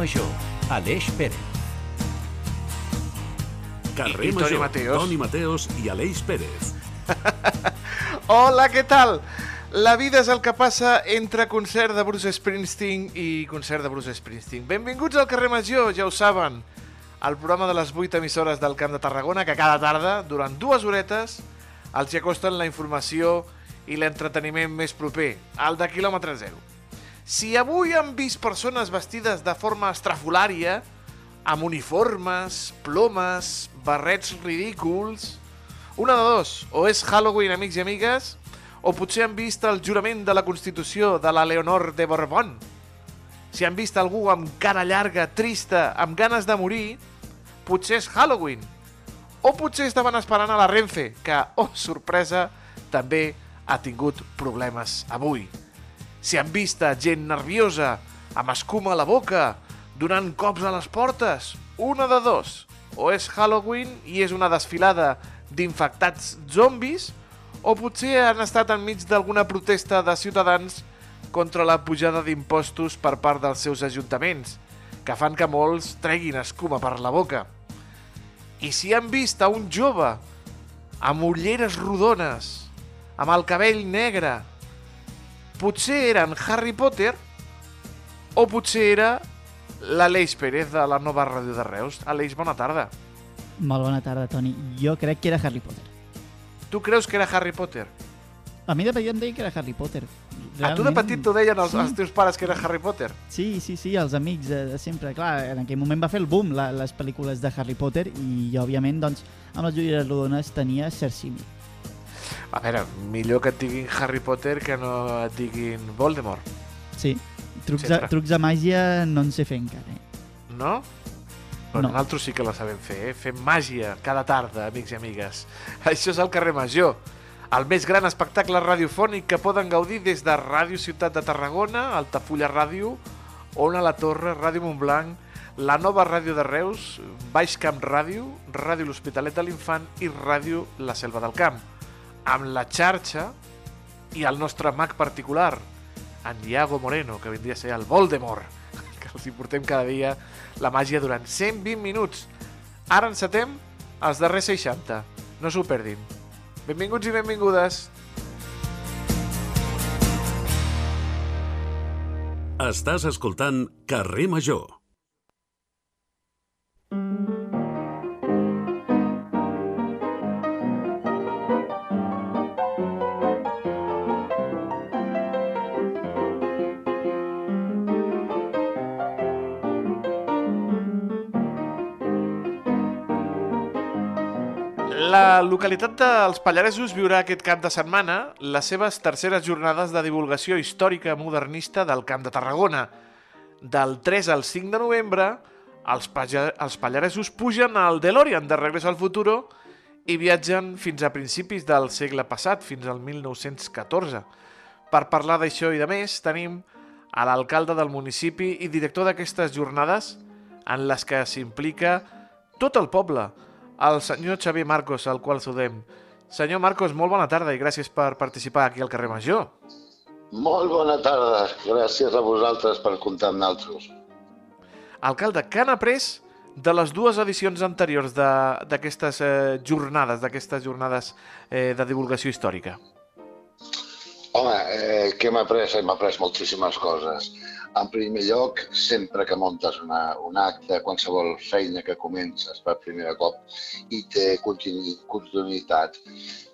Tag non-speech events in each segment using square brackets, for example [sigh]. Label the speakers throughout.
Speaker 1: Major, Aleix Pérez.
Speaker 2: Carrer
Speaker 3: I- i Toni
Speaker 2: Major,
Speaker 3: Mateos.
Speaker 2: Toni Mateos i Aleix Pérez. [laughs]
Speaker 3: Hola, què tal? La vida és el que passa entre concert de Bruce Springsteen i concert de Bruce Springsteen. Benvinguts al carrer Major, ja ho saben, al programa de les 8 emissores del Camp de Tarragona, que cada tarda, durant dues horetes, els hi acosten la informació i l'entreteniment més proper, el de quilòmetre zero. Si avui han vist persones vestides de forma estrafolària, amb uniformes, plomes, barrets ridículs... Una de dos, o és Halloween, amics i amigues, o potser han vist el jurament de la Constitució de la Leonor de Borbón. Si han vist algú amb cara llarga, trista, amb ganes de morir, potser és Halloween. O potser estaven esperant a la Renfe, que, oh, sorpresa, també ha tingut problemes avui. Si han vist a gent nerviosa, amb escuma a la boca, donant cops a les portes, una de dos. O és Halloween i és una desfilada d'infectats zombis, o potser han estat enmig d'alguna protesta de ciutadans contra la pujada d'impostos per part dels seus ajuntaments, que fan que molts treguin escuma per la boca. I si han vist a un jove amb ulleres rodones, amb el cabell negre, potser eren Harry Potter o potser era l'Aleix Pérez de la nova ràdio de Reus. Aleix, bona tarda.
Speaker 4: Molt bona tarda, Toni. Jo crec que era Harry Potter.
Speaker 3: Tu creus que era Harry Potter?
Speaker 4: A mi de petit em deien que era Harry Potter.
Speaker 3: A tu de petit t'ho deien els,
Speaker 4: sí.
Speaker 3: els teus pares que era Harry Potter?
Speaker 4: Sí, sí, sí, els amics de, de sempre. Clar, en aquell moment va fer el boom la, les pel·lícules de Harry Potter i, òbviament, doncs, amb les ulleres rodones tenia cert símil.
Speaker 3: A veure, millor que et diguin Harry Potter que no et diguin Voldemort,
Speaker 4: Sí, trucs,
Speaker 3: Sempre.
Speaker 4: de, trucs de màgia no en sé fer encara. Eh?
Speaker 3: no? Però
Speaker 4: No.
Speaker 3: nosaltres sí que la sabem fer, eh? Fem màgia cada tarda, amics i amigues. [laughs] Això és el carrer Major, el més gran espectacle radiofònic que poden gaudir des de Ràdio Ciutat de Tarragona, Altafulla Ràdio, Ona la Torre, Ràdio Montblanc, la nova ràdio de Reus, Baix Camp Ràdio, Ràdio L'Hospitalet de l'Infant i Ràdio La Selva del Camp. Amb la xarxa i el nostre mag particular, en Diago Moreno, que vindria a ser el Voldemort, [laughs] que els hi portem cada dia la màgia durant 120 minuts. Ara encetem els darrers 60. No s'ho perdin. Benvinguts i benvingudes.
Speaker 2: Estàs escoltant Carrer Major.
Speaker 3: La localitat dels Pallaresos viurà aquest cap de setmana les seves terceres jornades de divulgació històrica modernista del Camp de Tarragona. Del 3 al 5 de novembre, els, els Pallaresos pugen al DeLorean de Regreso al Futuro i viatgen fins a principis del segle passat, fins al 1914. Per parlar d'això i de més, tenim a l'alcalde del municipi i director d'aquestes jornades en les que s'implica tot el poble, el senyor Xavier Marcos, al qual saludem. Senyor Marcos, molt bona tarda i gràcies per participar aquí al carrer Major.
Speaker 5: Molt bona tarda. Gràcies a vosaltres per comptar amb nosaltres.
Speaker 3: Alcalde, què han après de les dues edicions anteriors de- d'aquestes eh, jornades, d'aquestes jornades eh, de divulgació històrica?
Speaker 5: Home, eh, què hem après? Hem après moltíssimes coses. En primer lloc, sempre que muntes una, un acte, qualsevol feina que comences per primer cop i té continu, continuïtat,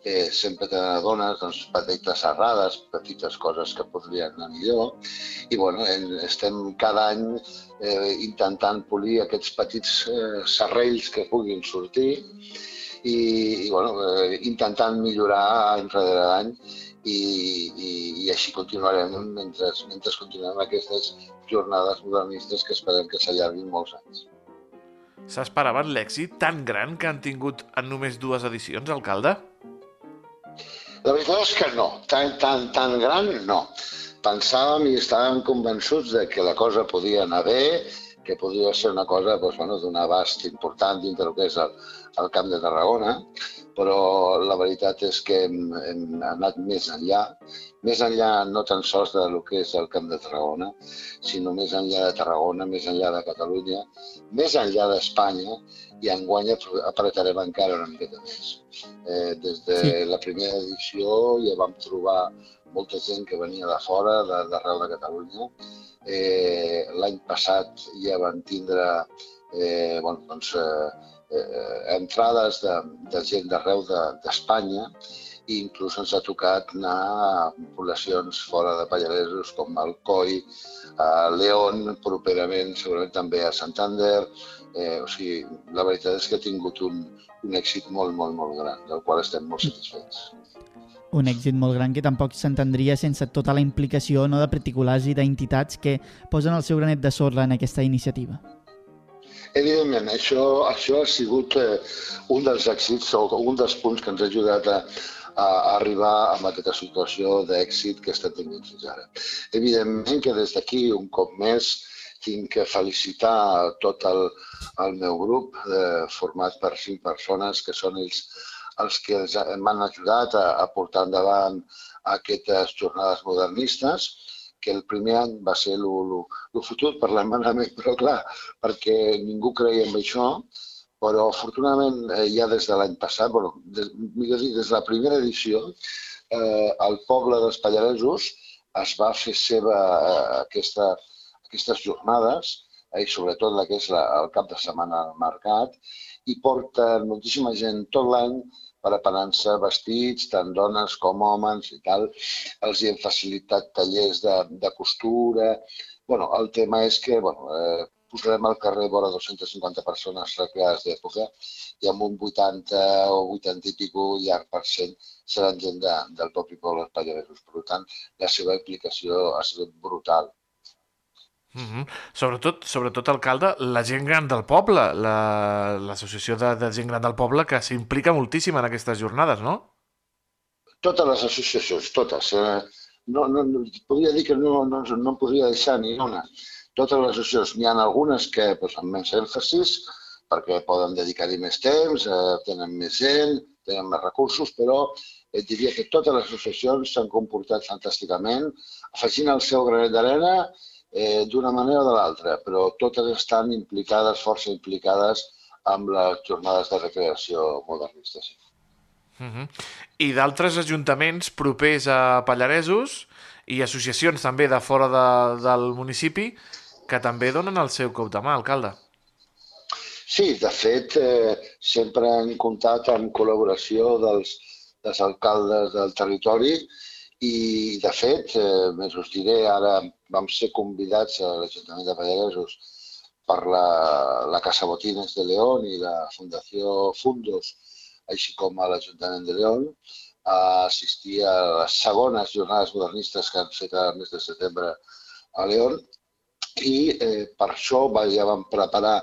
Speaker 5: eh, sempre te n'adones doncs, petites errades, petites coses que podrien anar millor. I bueno, en, estem cada any eh, intentant polir aquests petits eh, serrells que puguin sortir i, i bueno, eh, intentant millorar any rere any i, i, i així continuarem mentre, mentre continuem aquestes jornades modernistes que esperem que s'allarguin molts anys.
Speaker 3: S'esperaven l'èxit tan gran que han tingut en només dues edicions, alcalde?
Speaker 5: La veritat és que no, tan, tan, tan gran no. Pensàvem i estàvem convençuts de que la cosa podia anar bé, que podria ser una cosa doncs, bueno, d'un abast important dintre del que és el, el Camp de Tarragona, però la veritat és que hem, hem anat més enllà, més enllà no tan sols de lo que és el Camp de Tarragona, sinó més enllà de Tarragona, més enllà de Catalunya, més enllà d'Espanya, i enguany apretarem encara una miqueta més. Eh, des de sí. la primera edició ja vam trobar molta gent que venia de fora, d'arrel de, de Catalunya. Eh, L'any passat ja van tindre eh, bueno, doncs, eh, eh, entrades de, de gent d'arreu d'Espanya de, i inclús ens ha tocat anar a poblacions fora de Pallaresos com Alcoi, a León, properament segurament també a Santander. Eh, o sigui, la veritat és que ha tingut un, un èxit molt, molt, molt gran, del qual estem molt satisfets.
Speaker 4: Un èxit molt gran que tampoc s'entendria sense tota la implicació no, de particulars i d'entitats que posen el seu granet de sorra en aquesta iniciativa.
Speaker 5: Evidentment, això, això ha sigut eh, un dels èxits o un dels punts que ens ha ajudat a, a arribar a aquesta situació d'èxit que estem tenint fins ara. Evidentment que des d'aquí, un cop més, tinc que felicitar tot el, el meu grup, eh, format per cinc persones, que són ells els que m'han ajudat a, a portar endavant aquestes jornades modernistes que el primer any va ser el fotut per l'emmanament, però clar, perquè ningú creia en això, però afortunadament eh, ja des de l'any passat, bueno, des, millor dir, des de la primera edició, eh, el poble dels Pallaresos es va fer seva eh, aquesta, aquestes jornades, i sobretot la que és la, el cap de setmana al mercat, i porta moltíssima gent tot l'any preparant-se vestits, tant dones com homes i tal. Els hi hem facilitat tallers de, de costura. bueno, el tema és que bueno, eh, posarem al carrer vora 250 persones recreades d'època i amb un 80 o 80 i pico llarg per cent seran gent de, del propi poble Pallaresos. Per tant, la seva implicació ha sigut brutal.
Speaker 3: Mm -hmm. Sobretot, sobretot, alcalde, la gent gran del poble, l'associació la, de, de gent gran del poble que s'implica moltíssim en aquestes jornades, no?
Speaker 5: Totes les associacions, totes. Eh? No, no, no, podria dir que no, no, no podria deixar ni una. Totes les associacions. N'hi ha algunes que doncs, amb menys èmfasis, perquè poden dedicar-hi més temps, eh, tenen més gent, tenen més recursos, però et diria que totes les associacions s'han comportat fantàsticament, afegint el seu granet d'arena eh, d'una manera o de l'altra, però totes estan implicades, força implicades amb les jornades de recreació modernistes.
Speaker 3: Uh mhm. -huh. I d'altres ajuntaments propers a Pallaresos i associacions també de fora de, del municipi que també donen el seu cop de mà, alcalde.
Speaker 5: Sí, de fet, eh, sempre hem comptat amb col·laboració dels, dels alcaldes del territori i, de fet, eh, més us diré, ara vam ser convidats a l'Ajuntament de Pallaresos per la, la Casa Botines de León i la Fundació Fundos, així com a l'Ajuntament de León, a assistir a les segones jornades modernistes que han fet al mes de setembre a León. I eh, per això ja vam preparar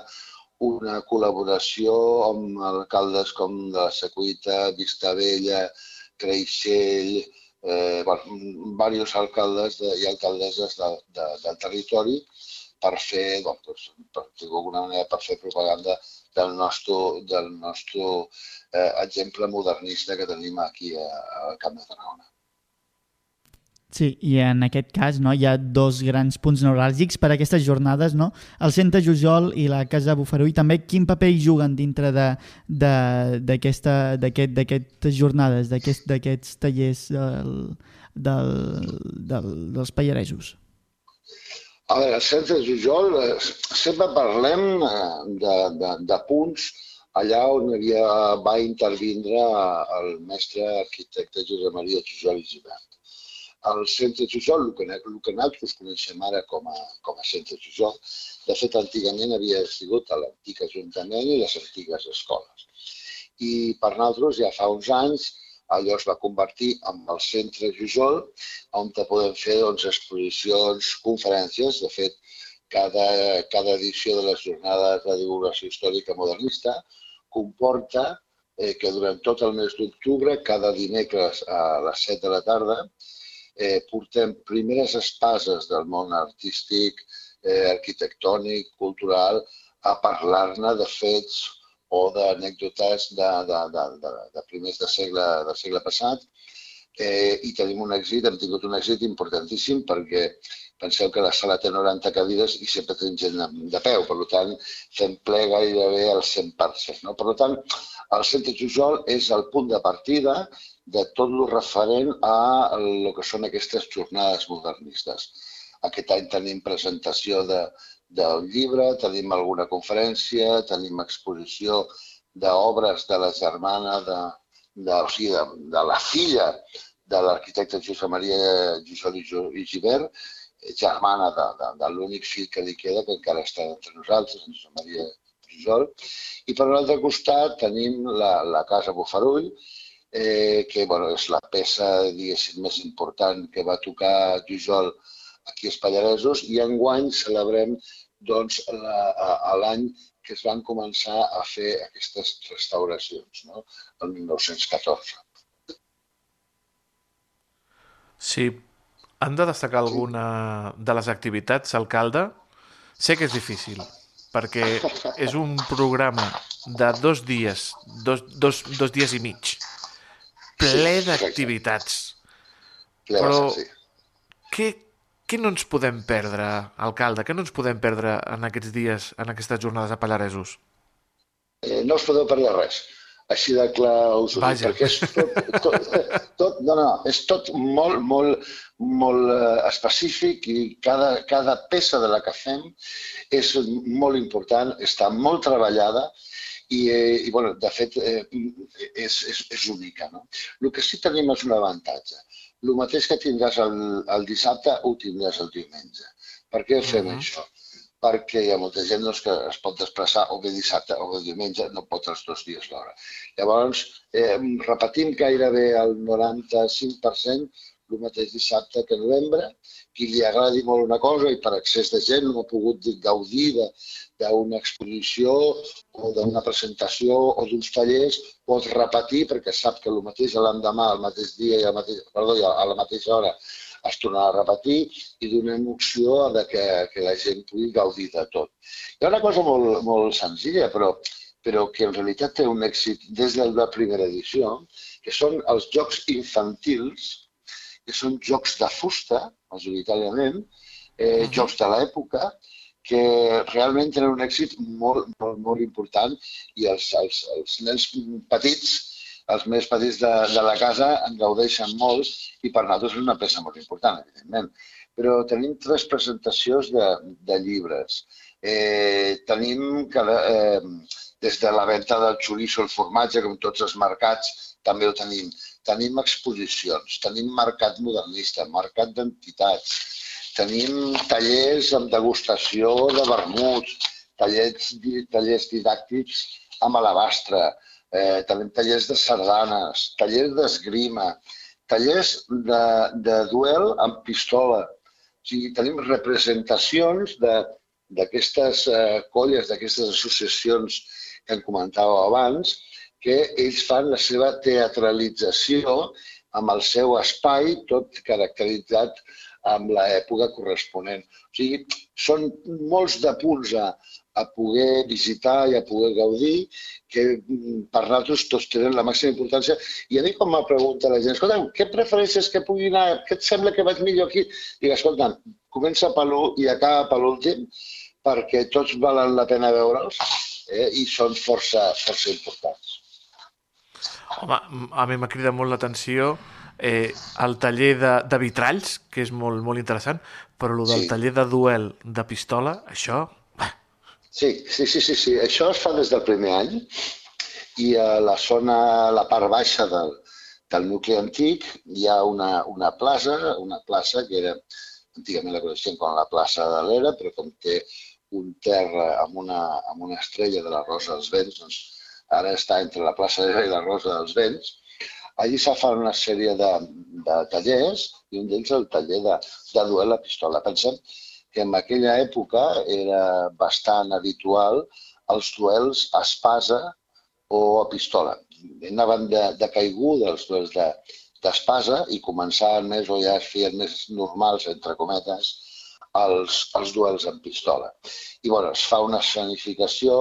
Speaker 5: una col·laboració amb alcaldes com de la Secuita, Vistabella, Creixell, eh, bueno, diversos alcaldes de, i alcaldesses de, de, del territori per fer, doncs, per d'alguna manera, per fer propaganda del nostre, del nostre eh, exemple modernista que tenim aquí al Camp de Tarragona.
Speaker 4: Sí, i en aquest cas no, hi ha dos grans punts neuràlgics per a aquestes jornades, no? el Centre Jujol i la Casa Bufarú, i també quin paper hi juguen dintre d'aquestes aquest, jornades, d'aquests aquest, tallers del, del, del, dels pallaresos?
Speaker 5: A veure, el Centre Jujol, eh, sempre parlem eh, de, de, de punts allà on havia, va intervindre el mestre arquitecte Josep Maria Jujol i Givert el centre Jujol, el que, el que nosaltres coneixem ara com a, com a centre Jujol, de fet, antigament havia sigut l'antic Ajuntament i les antigues escoles. I per nosaltres, ja fa uns anys, allò es va convertir en el centre Jujol, on podem fer doncs, exposicions, conferències. De fet, cada, cada edició de les jornades de divulgació històrica modernista comporta eh, que durant tot el mes d'octubre, cada dimecres a les 7 de la tarda, eh, portem primeres espases del món artístic, eh, arquitectònic, cultural, a parlar-ne de fets o d'anècdotes de, de, de, de, de primers de segle, del segle passat. Eh, I tenim un èxit, hem tingut un èxit importantíssim perquè penseu que la sala té 90 cadires i sempre tenim gent de peu, per tant, fem ple gairebé al 100%. No? Per tant, el Centre Jujol és el punt de partida de tot el referent a el que són aquestes jornades modernistes. Aquest any tenim presentació de, del llibre, tenim alguna conferència, tenim exposició d'obres de la germana, de, de, o sigui, de, de la filla de l'arquitecte Josep Maria Jujol i Givert, germana de, de, de l'únic fill que li queda, que encara està entre nosaltres, en Josep Maria Jujol. I per l'altre costat tenim la, la Casa Bufarull, eh, que bueno, és la peça més important que va tocar Jujol aquí als Pallaresos i enguany celebrem doncs, l'any que es van començar a fer aquestes restauracions, no? el 1914.
Speaker 3: Sí, han de destacar alguna de les activitats, alcalde? Sé que és difícil, perquè és un programa de dos dies, dos, dos, dos dies i mig, ple d'activitats. Però sí. què, què no ens podem perdre, alcalde? Què no ens podem perdre en aquests dies, en aquestes jornades a Pallaresos?
Speaker 5: Eh, no us podeu perdre res. Així de clar us ho dic, perquè és tot, tot, tot, no, no, és tot molt, molt, molt eh, específic i cada, cada peça de la que fem és molt important, està molt treballada i, eh, i bueno, de fet, eh, és, és, és única. No? El que sí tenim és un avantatge. El mateix que tindràs el, el dissabte, ho tindràs el diumenge. Per què fem uh -huh. això? Perquè hi ha molta gent doncs, que es pot desplaçar o bé dissabte o bé diumenge, no pot els dos dies l'hora. Llavors, eh, repetim gairebé el 95% el mateix dissabte que novembre. Qui li agradi molt una cosa i per excés de gent no ha pogut gaudir d'una exposició o d'una presentació o d'uns tallers, pot repetir perquè sap que el mateix l'endemà, el mateix dia i el mateix, perdó, a la mateixa hora es tornarà a repetir i donem opció de que, que la gent pugui gaudir de tot. Hi ha una cosa molt, molt senzilla, però, però que en realitat té un èxit des de la primera edició, que són els jocs infantils que són jocs de fusta, majoritàriament, eh, uh -huh. jocs de l'època, que realment tenen un èxit molt, molt, molt important i els, els, els nens petits, els més petits de, de la casa, en gaudeixen molt i per nosaltres és una peça molt important, evidentment. Però tenim tres presentacions de, de llibres. Eh, tenim cada, eh, des de la venda del xoriço, el formatge, com tots els mercats, també ho tenim tenim exposicions, tenim mercat modernista, mercat d'entitats, tenim tallers amb degustació de vermuts, tallers, tallers didàctics amb alabastre, eh, tenim tallers de sardanes, tallers d'esgrima, tallers de, de duel amb pistola. O sigui, tenim representacions d'aquestes eh, colles, d'aquestes associacions que en comentàveu abans, que ells fan la seva teatralització amb el seu espai, tot caracteritzat amb l'època corresponent. O sigui, són molts de punts a, a poder visitar i a poder gaudir, que per nosaltres tots tenen la màxima importància. I a mi quan me pregunta la gent, escolta, què prefereixes que pugui anar, què et sembla que vaig millor aquí? Dic, escolta, comença per l'1 i acaba per l'últim, perquè tots valen la pena veure'ls eh, i són força, força importants.
Speaker 3: Home, a mi m'ha cridat molt l'atenció eh, el taller de, de vitralls, que és molt, molt interessant, però el del sí. taller de duel de pistola, això...
Speaker 5: Sí, sí, sí, sí, sí. Això es fa des del primer any i a la zona, a la part baixa del, del nucli antic, hi ha una, una plaça, una plaça que era, antigament la coneixem com la plaça de l'Era, però com té un terra amb una, amb una estrella de la Rosa dels Vents, doncs ara està entre la plaça de la Rosa dels Vents. Allí se fan una sèrie de, de tallers i un d'ells el taller de, de duel a pistola. Pensem que en aquella època era bastant habitual els duels a espasa o a pistola. Anaven de, de caiguda els duels d'espasa de, i començaven més o ja es feien més normals, entre cometes, els, els duels amb pistola. I bueno, es fa una escenificació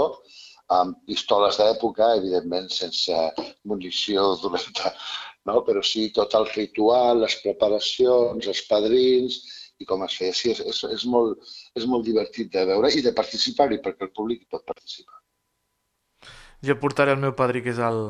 Speaker 5: amb pistoles d'època, evidentment sense munició dolenta, no? però sí tot el ritual, les preparacions, els padrins, i com es feia. Sí, és, és, és, molt, és molt divertit de veure i de participar-hi, perquè el públic pot participar.
Speaker 3: Jo portaré el meu padrí, que és el,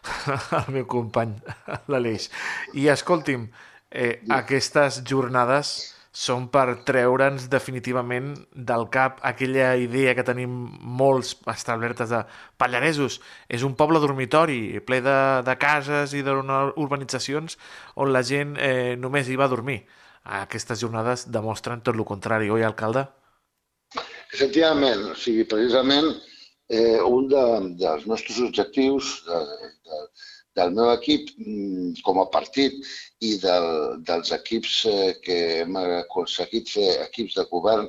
Speaker 3: [laughs] el meu company, [laughs] l'Aleix. I escolti'm, eh, aquestes jornades són per treure'ns definitivament del cap aquella idea que tenim molts establertes de Pallaresos. És un poble dormitori, ple de, de cases i d'urbanitzacions on la gent eh, només hi va a dormir. Aquestes jornades demostren tot el contrari, oi, alcalde?
Speaker 5: Efectivament, o sigui, precisament eh, un de, dels nostres objectius de, de, del meu equip mm, com a partit i del, dels equips eh, que hem aconseguit fer equips de govern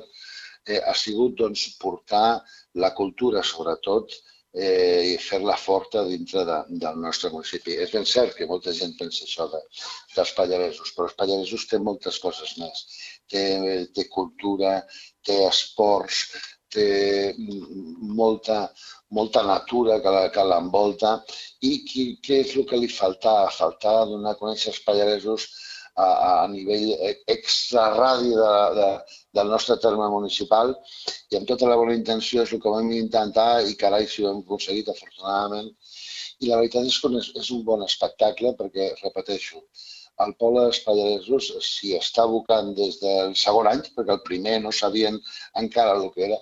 Speaker 5: eh, ha sigut doncs, portar la cultura, sobretot, eh, i fer-la forta dintre de, del nostre municipi. És ben cert que molta gent pensa això de, dels pallaresos, però els pallaresos té moltes coses més. Té, té cultura, té esports, té molta, molta natura que l'envolta. I què és el que li faltava? Faltava donar a conèixer els pallaresos a, a nivell extraradi de, de, del nostre terme municipal. I amb tota la bona intenció és el que vam intentar i carai si ho hem aconseguit afortunadament. I la veritat és que és un bon espectacle perquè, repeteixo, el poble dels Pallaresos s'hi està abocant des del segon any, perquè el primer no sabien encara el que era,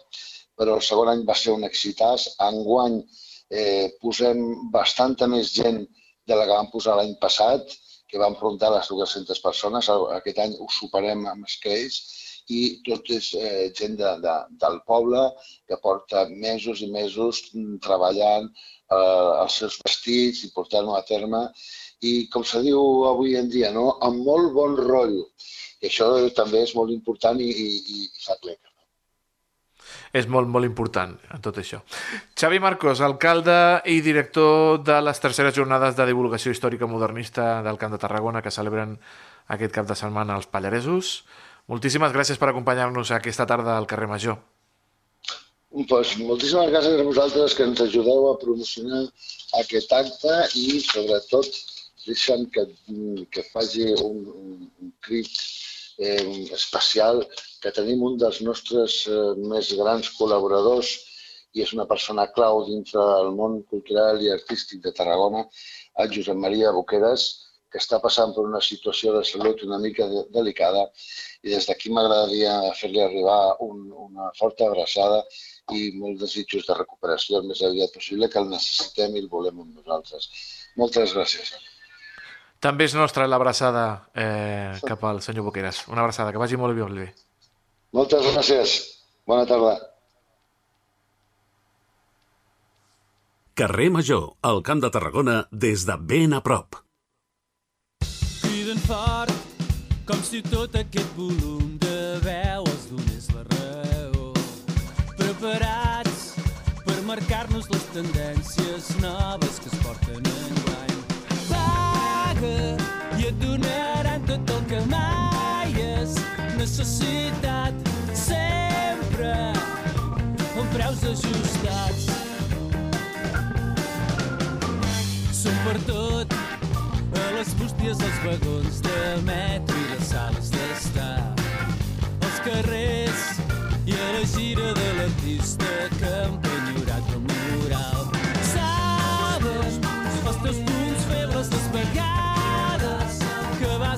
Speaker 5: però el segon any va ser un excitàs. Enguany eh, posem bastanta més gent de la que vam posar l'any passat, que vam frontar les 200 persones. Aquest any ho superem amb escreix i tot és eh, gent de, de, del poble que porta mesos i mesos treballant eh, els seus vestits i portant-ho a terme i, com se diu avui en dia, no? amb molt bon rotllo. I això també és molt important i, i, i clic.
Speaker 3: És molt, molt important en tot això. Xavi Marcos, alcalde i director de les terceres jornades de divulgació històrica modernista del Camp de Tarragona que celebren aquest cap de setmana als Pallaresos. Moltíssimes gràcies per acompanyar-nos aquesta tarda al carrer Major.
Speaker 5: Pues, moltíssimes gràcies a vosaltres que ens ajudeu a promocionar aquest acte i, sobretot, deixa'm que, que faci un, un, un crit eh, especial que tenim un dels nostres eh, més grans col·laboradors i és una persona clau dintre del món cultural i artístic de Tarragona, el Josep Maria Boqueras, que està passant per una situació de salut una mica de, delicada i des d'aquí m'agradaria fer-li arribar un, una forta abraçada i molts desitjos de recuperació el més aviat possible, que el necessitem i el volem amb nosaltres. Moltes gràcies.
Speaker 3: També és nostra l'abraçada eh, cap al senyor Boqueras. Una abraçada, que vagi molt bé. Molt bé.
Speaker 5: Moltes gràcies. Bona tarda.
Speaker 2: Carrer Major, al Camp de Tarragona, des de ben a prop.
Speaker 6: Criden fort, com si tot aquest volum de veu els donés la raó. Preparats per marcar-nos les tendències noves que es porten en paga i et donaran tot el que mai has necessitat sempre amb preus ajustats. Són per tot a les bústies dels vagons de metro i les sales d'estar als carrers i a la gira de l'artista que ha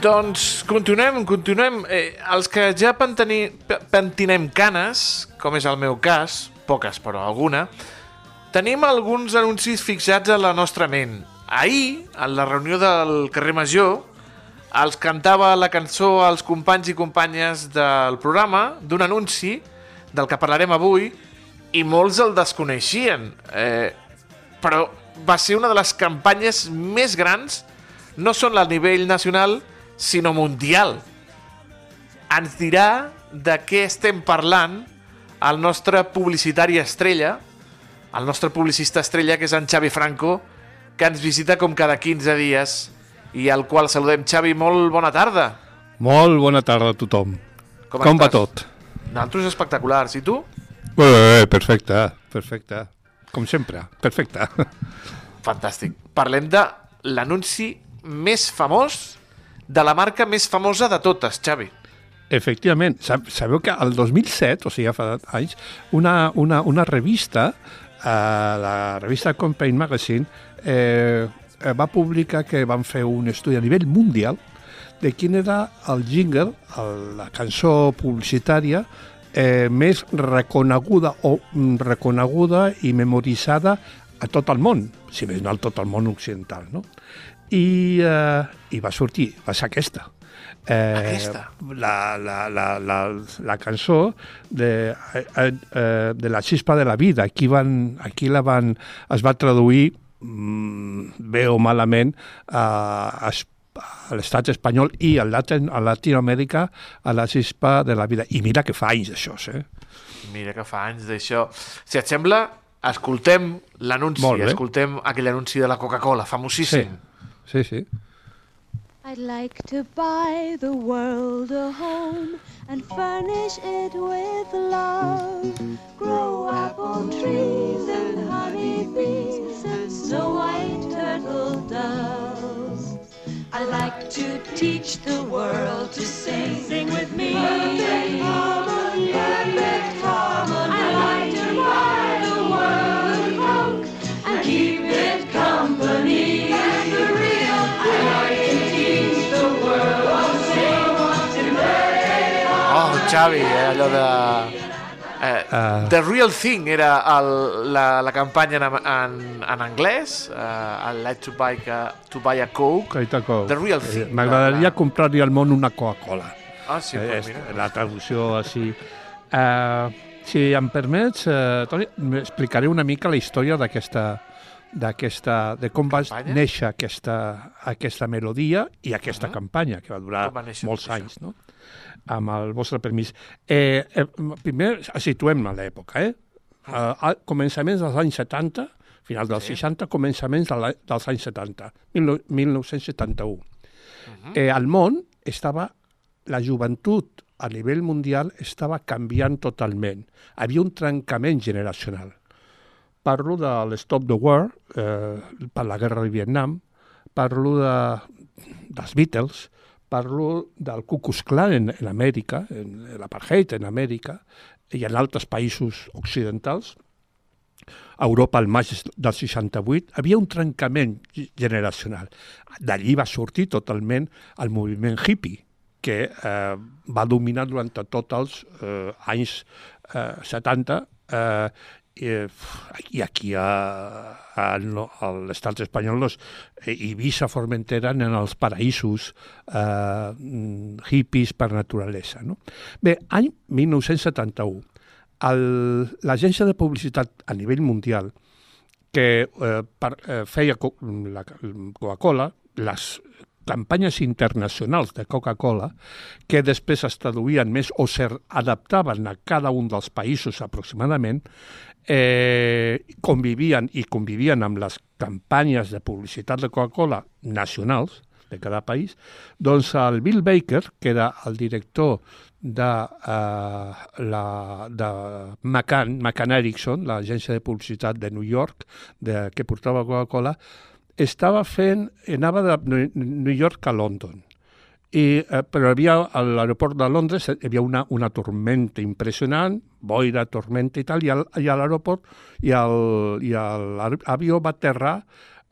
Speaker 3: Doncs continuem, continuem. Eh, els que ja penteni, pe- pentinem canes, com és el meu cas, poques però alguna, tenim alguns anuncis fixats a la nostra ment. Ahir, a la reunió del carrer Major, els cantava la cançó als companys i companyes del programa, d'un anunci del que parlarem avui, i molts el desconeixien. Eh, però va ser una de les campanyes més grans, no són a nivell nacional, sinó mundial. Ens dirà de què estem parlant el nostre publicitari estrella, el nostre publicista estrella, que és en Xavi Franco, que ens visita com cada 15 dies i al qual saludem. Xavi, molt bona tarda.
Speaker 7: Molt bona tarda a tothom.
Speaker 3: Com,
Speaker 7: Com va tot?
Speaker 3: Nosaltres espectaculars. I tu?
Speaker 7: Eh, perfecte, perfecte. Com sempre, perfecte.
Speaker 3: Fantàstic. Parlem de l'anunci més famós de la marca més famosa de totes, Xavi.
Speaker 7: Efectivament, sab sabeu que el 2007, o sigui, ja fa anys, una, una, una revista, eh, la revista Campaign Magazine, eh, eh, va publicar que van fer un estudi a nivell mundial de quin era el jingle, el, la cançó publicitària eh, més reconeguda o mm, reconeguda i memoritzada a tot el món, si més no a tot el món occidental, no? I, eh, i va sortir, va ser aquesta. Eh,
Speaker 3: Aquesta?
Speaker 7: La, la, la, la, la cançó de, eh, eh, de la xispa de la vida. Aquí, van, aquí la van, es va traduir mm, bé o malament a, a, Es- a l'estat espanyol i a, Latin, a Latinoamèrica a la xispa de la vida. I mira que fa anys d'això, eh?
Speaker 3: Mira que fa anys d'això. Si et sembla, escoltem l'anunci, escoltem aquell anunci de la Coca-Cola, famosíssim.
Speaker 7: Sí, sí.
Speaker 8: I'd like to buy the world a home and furnish it with love. Grow apple trees and honey bees
Speaker 3: Xavi, eh, allò de... Eh,
Speaker 7: Ah.
Speaker 3: The Real Thing era el, la, la campanya en, en, en anglès, uh, I like to buy, a, to buy a Coke.
Speaker 7: Caitaco.
Speaker 3: The real
Speaker 7: Eh,
Speaker 3: thing.
Speaker 7: M'agradaria
Speaker 3: La-
Speaker 7: comprar-li al món una Coca-Cola.
Speaker 3: Ah, sí,
Speaker 7: Eh,
Speaker 3: pues mira.
Speaker 7: la traducció així. Uh, si em permets, uh, Toni, explicaré una mica la història d'aquesta d'aquesta, de com va néixer aquesta, aquesta melodia i aquesta
Speaker 3: Mhm.
Speaker 7: campanya, que va durar
Speaker 3: va néixer
Speaker 7: molts anys, no? Amb el vostre permís. Eh, eh, primer situem a l'època, eh?
Speaker 3: Ah.
Speaker 7: Uh, a començaments dels anys 70, final dels
Speaker 3: Sí.
Speaker 7: 60, començaments de la, dels anys 70, 19, 1971.
Speaker 3: Mhm.
Speaker 7: eh, el món estava, la joventut a nivell mundial estava canviant totalment. Havia un trencament generacional. Parlo de l'Stop the War, eh, per la guerra de Vietnam, parlo de, dels Beatles, parlo del Ku Klux Klan en, en Amèrica, en l'apartheid en Amèrica, i en altres països occidentals, a Europa al maig del 68, havia un trencament ge- generacional. D'allí va sortir totalment el moviment hippie, que eh, va dominar durant tots els eh, anys eh, 70 eh, eh, i aquí a, a, a l'estat espanyol doncs, eh, Ibiza, Formentera eren els paraïsos eh, hippies per naturalesa. No? Bé, any 1971, el- l'agència de publicitat a nivell mundial que eh, per, eh, feia co la Coca-Cola, les campanyes internacionals de Coca-Cola, que després es traduïen més o s'adaptaven a cada un dels països aproximadament, eh, convivien i convivien amb les campanyes de publicitat de Coca-Cola nacionals de cada país, doncs el Bill Baker, que era el director de, uh, la, de McCann, McCann Erickson, l'agència de publicitat de New York, de, que portava Coca-Cola, estava fent, anava de New York a London. I, eh, però havia a l'aeroport de Londres hi havia una, una tormenta impressionant, boira, tormenta i tal, i, al, i a l'aeroport i l'avió va aterrar,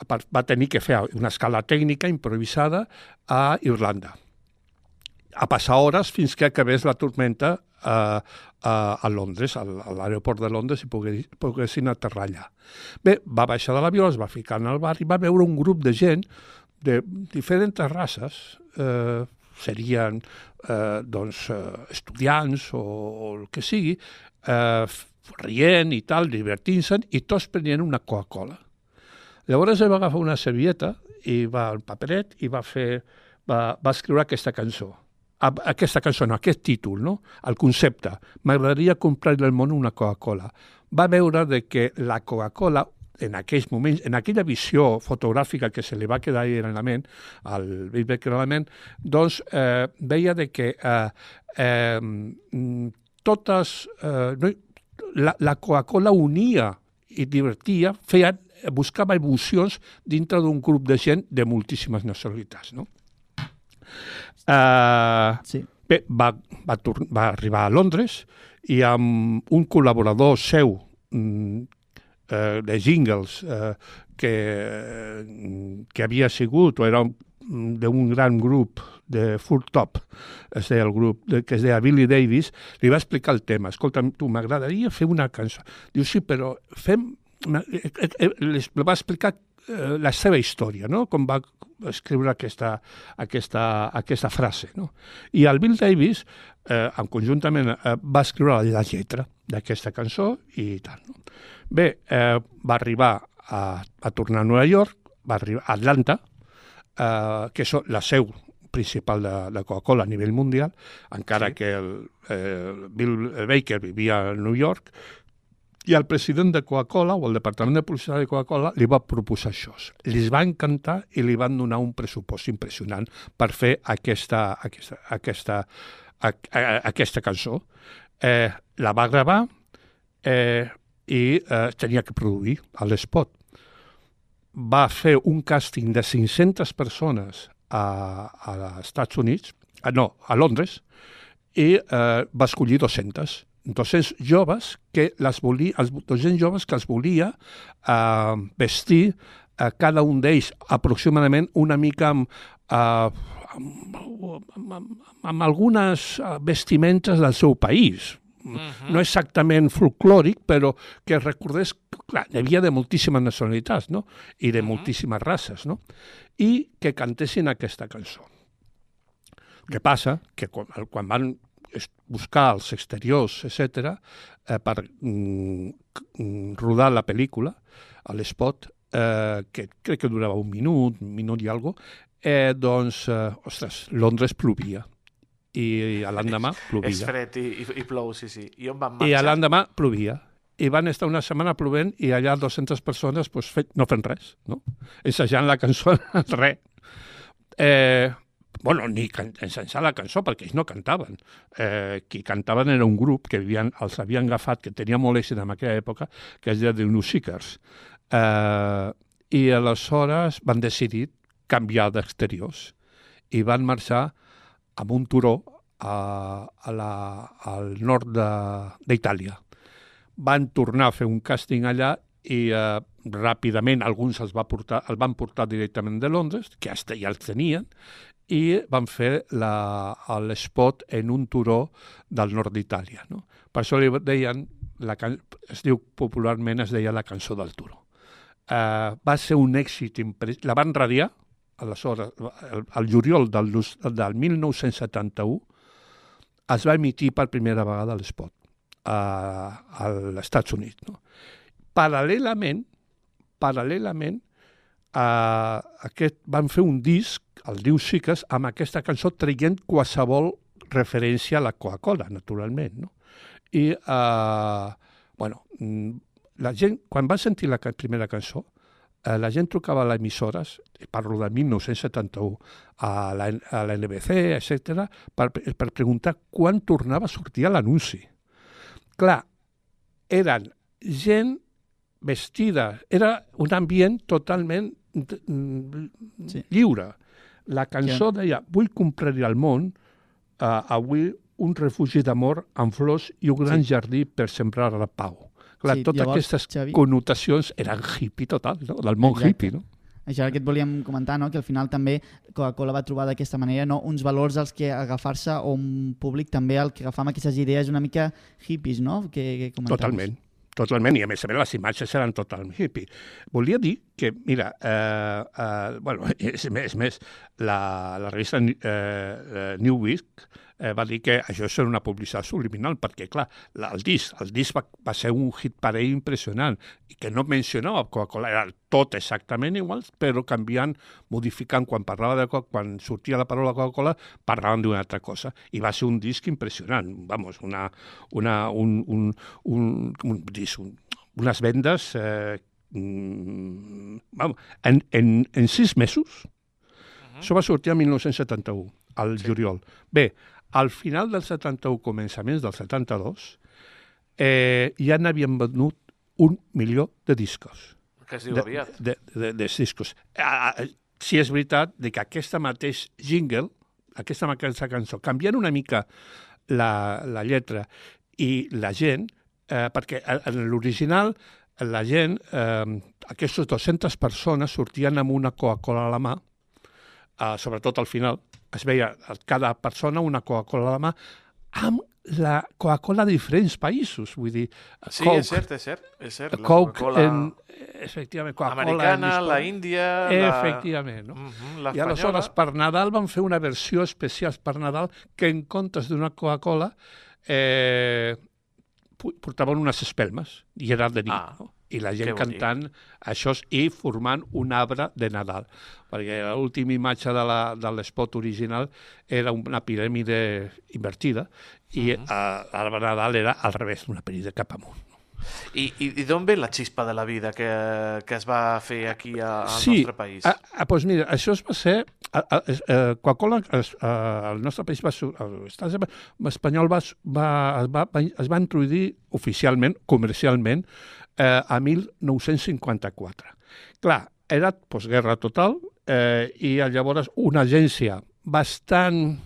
Speaker 7: va tenir que fer una escala tècnica improvisada a Irlanda a passar hores fins que acabés la tormenta a, a, a Londres, a l'aeroport de Londres, i pogués, poguessin aterrar allà. Bé, va baixar de l'avió, es va ficar en el bar i va veure un grup de gent de diferents races, eh, serien eh, doncs, eh, estudiants o, o el que sigui, eh, rient i tal, divertint-se'n, i tots prenien una Coca-Cola. Llavors ell va agafar una servieta i va al paperet i va fer, va, va escriure aquesta cançó. A, aquesta cançó, no, aquest títol, no? el concepte. M'agradaria comprar-li al món una Coca-Cola. Va veure de que la Coca-Cola en aquells moments, en aquella visió fotogràfica que se li va quedar ahí en la ment, al Becker a la ment, doncs eh, veia de que eh, eh, mm, totes... Eh, no, la, la Coca-Cola unia i divertia, feia, buscava emocions dintre d'un grup de gent de moltíssimes nacionalitats. No? Eh,
Speaker 4: Sí.
Speaker 7: Bé, va, va, va arribar a Londres i amb un col·laborador seu mm, eh, de jingles eh, que, que havia sigut o era un- d'un gran grup de Full Top, es deia el grup, de, que es deia Billy Davis, li va explicar el tema. Escolta, tu, m'agradaria fer una cançó. Diu, sí, però fem... eh, eh, eh, Les va explicar la seva història, no? com va escriure aquesta, aquesta, aquesta frase. No? I el Bill Davis, eh, en conjuntament, eh, va escriure la lletra d'aquesta cançó i tal. No? Bé, eh, va arribar a, a tornar a Nova York, va arribar a Atlanta, eh, que és la seu principal de, de Coca-Cola a nivell mundial, encara sí. que el, eh, Bill Baker vivia a New York, i el president de Coca-Cola o el departament de publicitat de Coca-Cola li va proposar això. Li va encantar i li van donar un pressupost impressionant per fer aquesta, aquesta, aquesta, a, a, aquesta cançó. Eh, la va gravar eh, i eh, tenia que produir a l'espot. Va fer un càsting de 500 persones a, a Estats Units, a, no, a Londres, i eh, va escollir 200. 200 joves que les volia, els 200 joves que els volia eh, vestir eh, cada un d'ells aproximadament una mica amb, eh, amb, amb, amb, amb algunes eh, vestimentes del seu país. Uh -huh. No exactament folclòric, però que recordés, clar, hi havia de moltíssimes nacionalitats, no? I de uh -huh. moltíssimes races, no? I que cantessin aquesta cançó. El que passa que quan, quan van buscar els exteriors, etc., eh, per mm, mm, rodar la pel·lícula, a l'espot, eh, que crec que durava un minut, un minut i alguna eh, doncs, eh, ostres, Londres plovia. I a l'endemà
Speaker 3: És
Speaker 7: plovia.
Speaker 3: fred i, i, i plou, sí, sí. I on van
Speaker 7: I a
Speaker 3: marxar?
Speaker 7: l'endemà plovia. I van estar una setmana plovent i allà 200 persones pues, fet, no fent res, no? Ensejant la cançó, [laughs] res. Eh, bueno, ni ensenyar la cançó, perquè ells no cantaven. Eh, qui cantaven era un grup que havien, els havien agafat, que tenia molt èxit en aquella època, que es deia The New Seekers. Eh, I aleshores van decidir canviar d'exteriors i van marxar amb un turó a, a la, al nord d'Itàlia. Van tornar a fer un càsting allà i eh, ràpidament alguns els, va portar, el van portar directament de Londres, que hasta ja els tenien, i van fer l'espot en un turó del nord d'Itàlia. No? Per això li deien, la, can- es diu popularment, es deia la cançó del turó. Eh, va ser un èxit impress... La van radiar, aleshores, el, el juliol del, del 1971, es va emitir per primera vegada a l'espot a, als Estats Units. No? Paral·lelament, paral·lelament, a aquest, van fer un disc, el Diu Siques, amb aquesta cançó traient qualsevol referència a la Coca-Cola, naturalment. No? I, eh, bueno, mm, la gent, quan va sentir la primera cançó, la gent trucava a les emissores, parlo de 1971, a la, a la NBC, etc, per, per preguntar quan tornava a sortir l'anunci. Clar, eren gent vestida, era un ambient totalment mm,
Speaker 4: Sí.
Speaker 7: lliure. La cançó deia, vull comprar-hi al món uh, avui un refugi d'amor amb flors i un gran
Speaker 4: Sí.
Speaker 7: jardí per sembrar la pau. Clar,
Speaker 4: Sí,
Speaker 7: totes
Speaker 4: llavors,
Speaker 7: aquestes
Speaker 4: Xavi-
Speaker 7: connotacions eren hippie total, no? del món
Speaker 4: Exacte.
Speaker 7: hippie, no?
Speaker 4: Això era el que et volíem comentar, no? que al final també Coca-Cola va trobar d'aquesta manera no? uns valors als que agafar-se o un públic també al que agafar amb aquestes idees una mica hippies, no? Que, que comentaves.
Speaker 7: Totalment, totalment, i a més a més les imatges eren totalment hippie. Volia dir que, mira, eh, eh, bueno, [laughs] és més, és més la, la revista eh, eh, New Week eh, va dir que això és una publicitat subliminal, perquè, clar, la, el disc, el disc va, va ser un hit per ell impressionant, i que no mencionava Coca-Cola, era tot exactament igual, però canviant, modificant, quan parlava de Coca, quan sortia la paraula Coca-Cola, parlaven d'una altra cosa, i va ser un disc impressionant, vamos, una, una, un, un, un, un disc, un, unes vendes eh, mm, vamos, en, en, en sis mesos, això va sortir el 1971, al juliol. Bé, al final del 71, començaments del 72, eh, ja n'havien venut un milió de discos.
Speaker 3: Que es diu
Speaker 7: De,
Speaker 3: aviat.
Speaker 7: de, de, de discos. Ah, ah, sí és veritat de que aquesta mateix jingle, aquesta mateixa cançó, canviant una mica la, la lletra i la gent, eh, perquè en en l'original la gent, eh, aquestes 200 persones sortien amb una Coca-Cola a la mà, eh, sobretot al final, es veia cada persona una Coca-Cola a la mà amb la Coca-Cola de diferents països, vull dir,
Speaker 3: Sí,
Speaker 7: Coke,
Speaker 3: és cert, és cert. És cert. La
Speaker 7: Coke
Speaker 3: Coca-Cola
Speaker 7: en, efectivament, Coca-Cola
Speaker 3: americana,
Speaker 7: en
Speaker 3: la. Índia... La...
Speaker 7: Efectivament, no?
Speaker 3: Mhm, la
Speaker 7: I aleshores, per Nadal, van fer una versió especial per Nadal que en comptes d'una Coca-Cola eh, portaven unes espelmes i era de nit,
Speaker 3: Ah,
Speaker 7: no? I la gent cantant això i formant un arbre de Nadal. Perquè l'última imatge de la- de l'espot original era una piràmide invertida i
Speaker 3: Mhm.
Speaker 7: eh, l'arbre de Nadal era al revés, una piràmide cap amunt.
Speaker 3: I, i, i d'on ve la xispa de la vida que, que es va fer aquí a, al
Speaker 7: sí,
Speaker 3: nostre país?
Speaker 7: Ah, ah, doncs mira, això es va ser... A, a, a, Coca-Cola, es, a, al nostre país, va, l'estat espanyol va, va, es, va, va, es va introduir oficialment, comercialment, eh, a 1954. Clar, era postguerra total eh, i llavors una agència bastant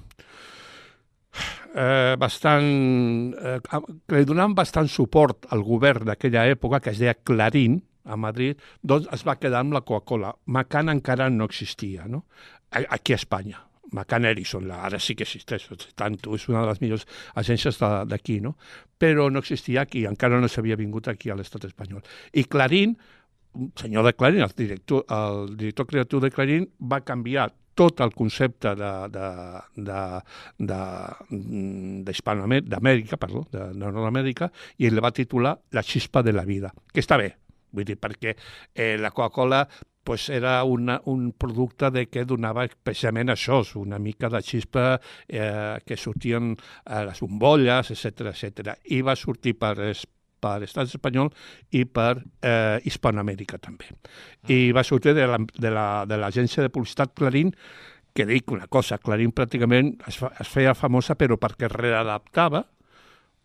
Speaker 7: eh, bastant, eh, que li donaven bastant suport al govern d'aquella època, que es deia Clarín, a Madrid, doncs es va quedar amb la Coca-Cola. Macan encara no existia, no? Aquí a Espanya. Macan Edison, la, ara sí que existeix, tanto, és una de les millors agències d'aquí, no? Però no existia aquí, encara no s'havia vingut aquí a l'estat espanyol. I Clarín, un senyor de Clarín, el director, el director creatiu de Clarín, va canviar tot el concepte d'Amèrica, perdó, de, de Nord-Amèrica, i el va titular La xispa de la vida, que està bé, vull dir, perquè eh, la Coca-Cola pues era una, un producte de que donava precisament això, una mica de xispa eh, que sortien a les bombolles, etc etc. I va sortir per, per estat espanyol i per eh, Hispanoamèrica també. I va sortir de la- de la- de l'agència de publicitat Clarín, que dic una cosa, Clarín pràcticament es, fa, es feia famosa però perquè readaptava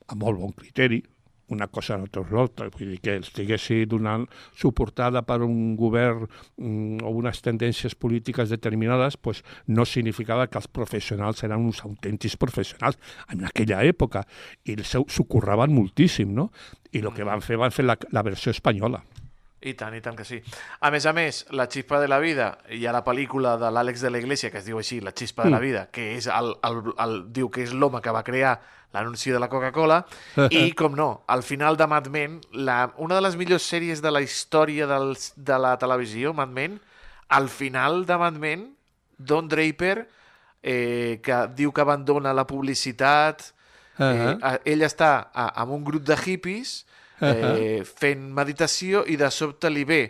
Speaker 7: a molt bon criteri, una cosa no treu l'altra, vull dir que estiguessi donant suportada per un govern mm, o unes tendències polítiques determinades, pues, no significava que els professionals eren uns autèntics professionals en aquella època i s'ho curraven moltíssim, no? I el que van fer, van fer la, la versió espanyola.
Speaker 3: I tant, i tant que sí. A més a més, La xispa de la vida, hi ha la pel·lícula de l'Àlex de la Iglesia que es diu així, La xispa de la vida, que és el, el, el, diu que és l'home que va crear l'anunci de la Coca-Cola, i, [laughs] com no, al final de Mad Men, la, una de les millors sèries de la història dels, de la televisió, Mad Men, al final de Mad Men, Don Draper, eh, que diu que abandona la publicitat, eh,
Speaker 7: Uh-huh.
Speaker 3: a- ell està a, amb un grup de hippies eh, fent meditació i de sobte li ve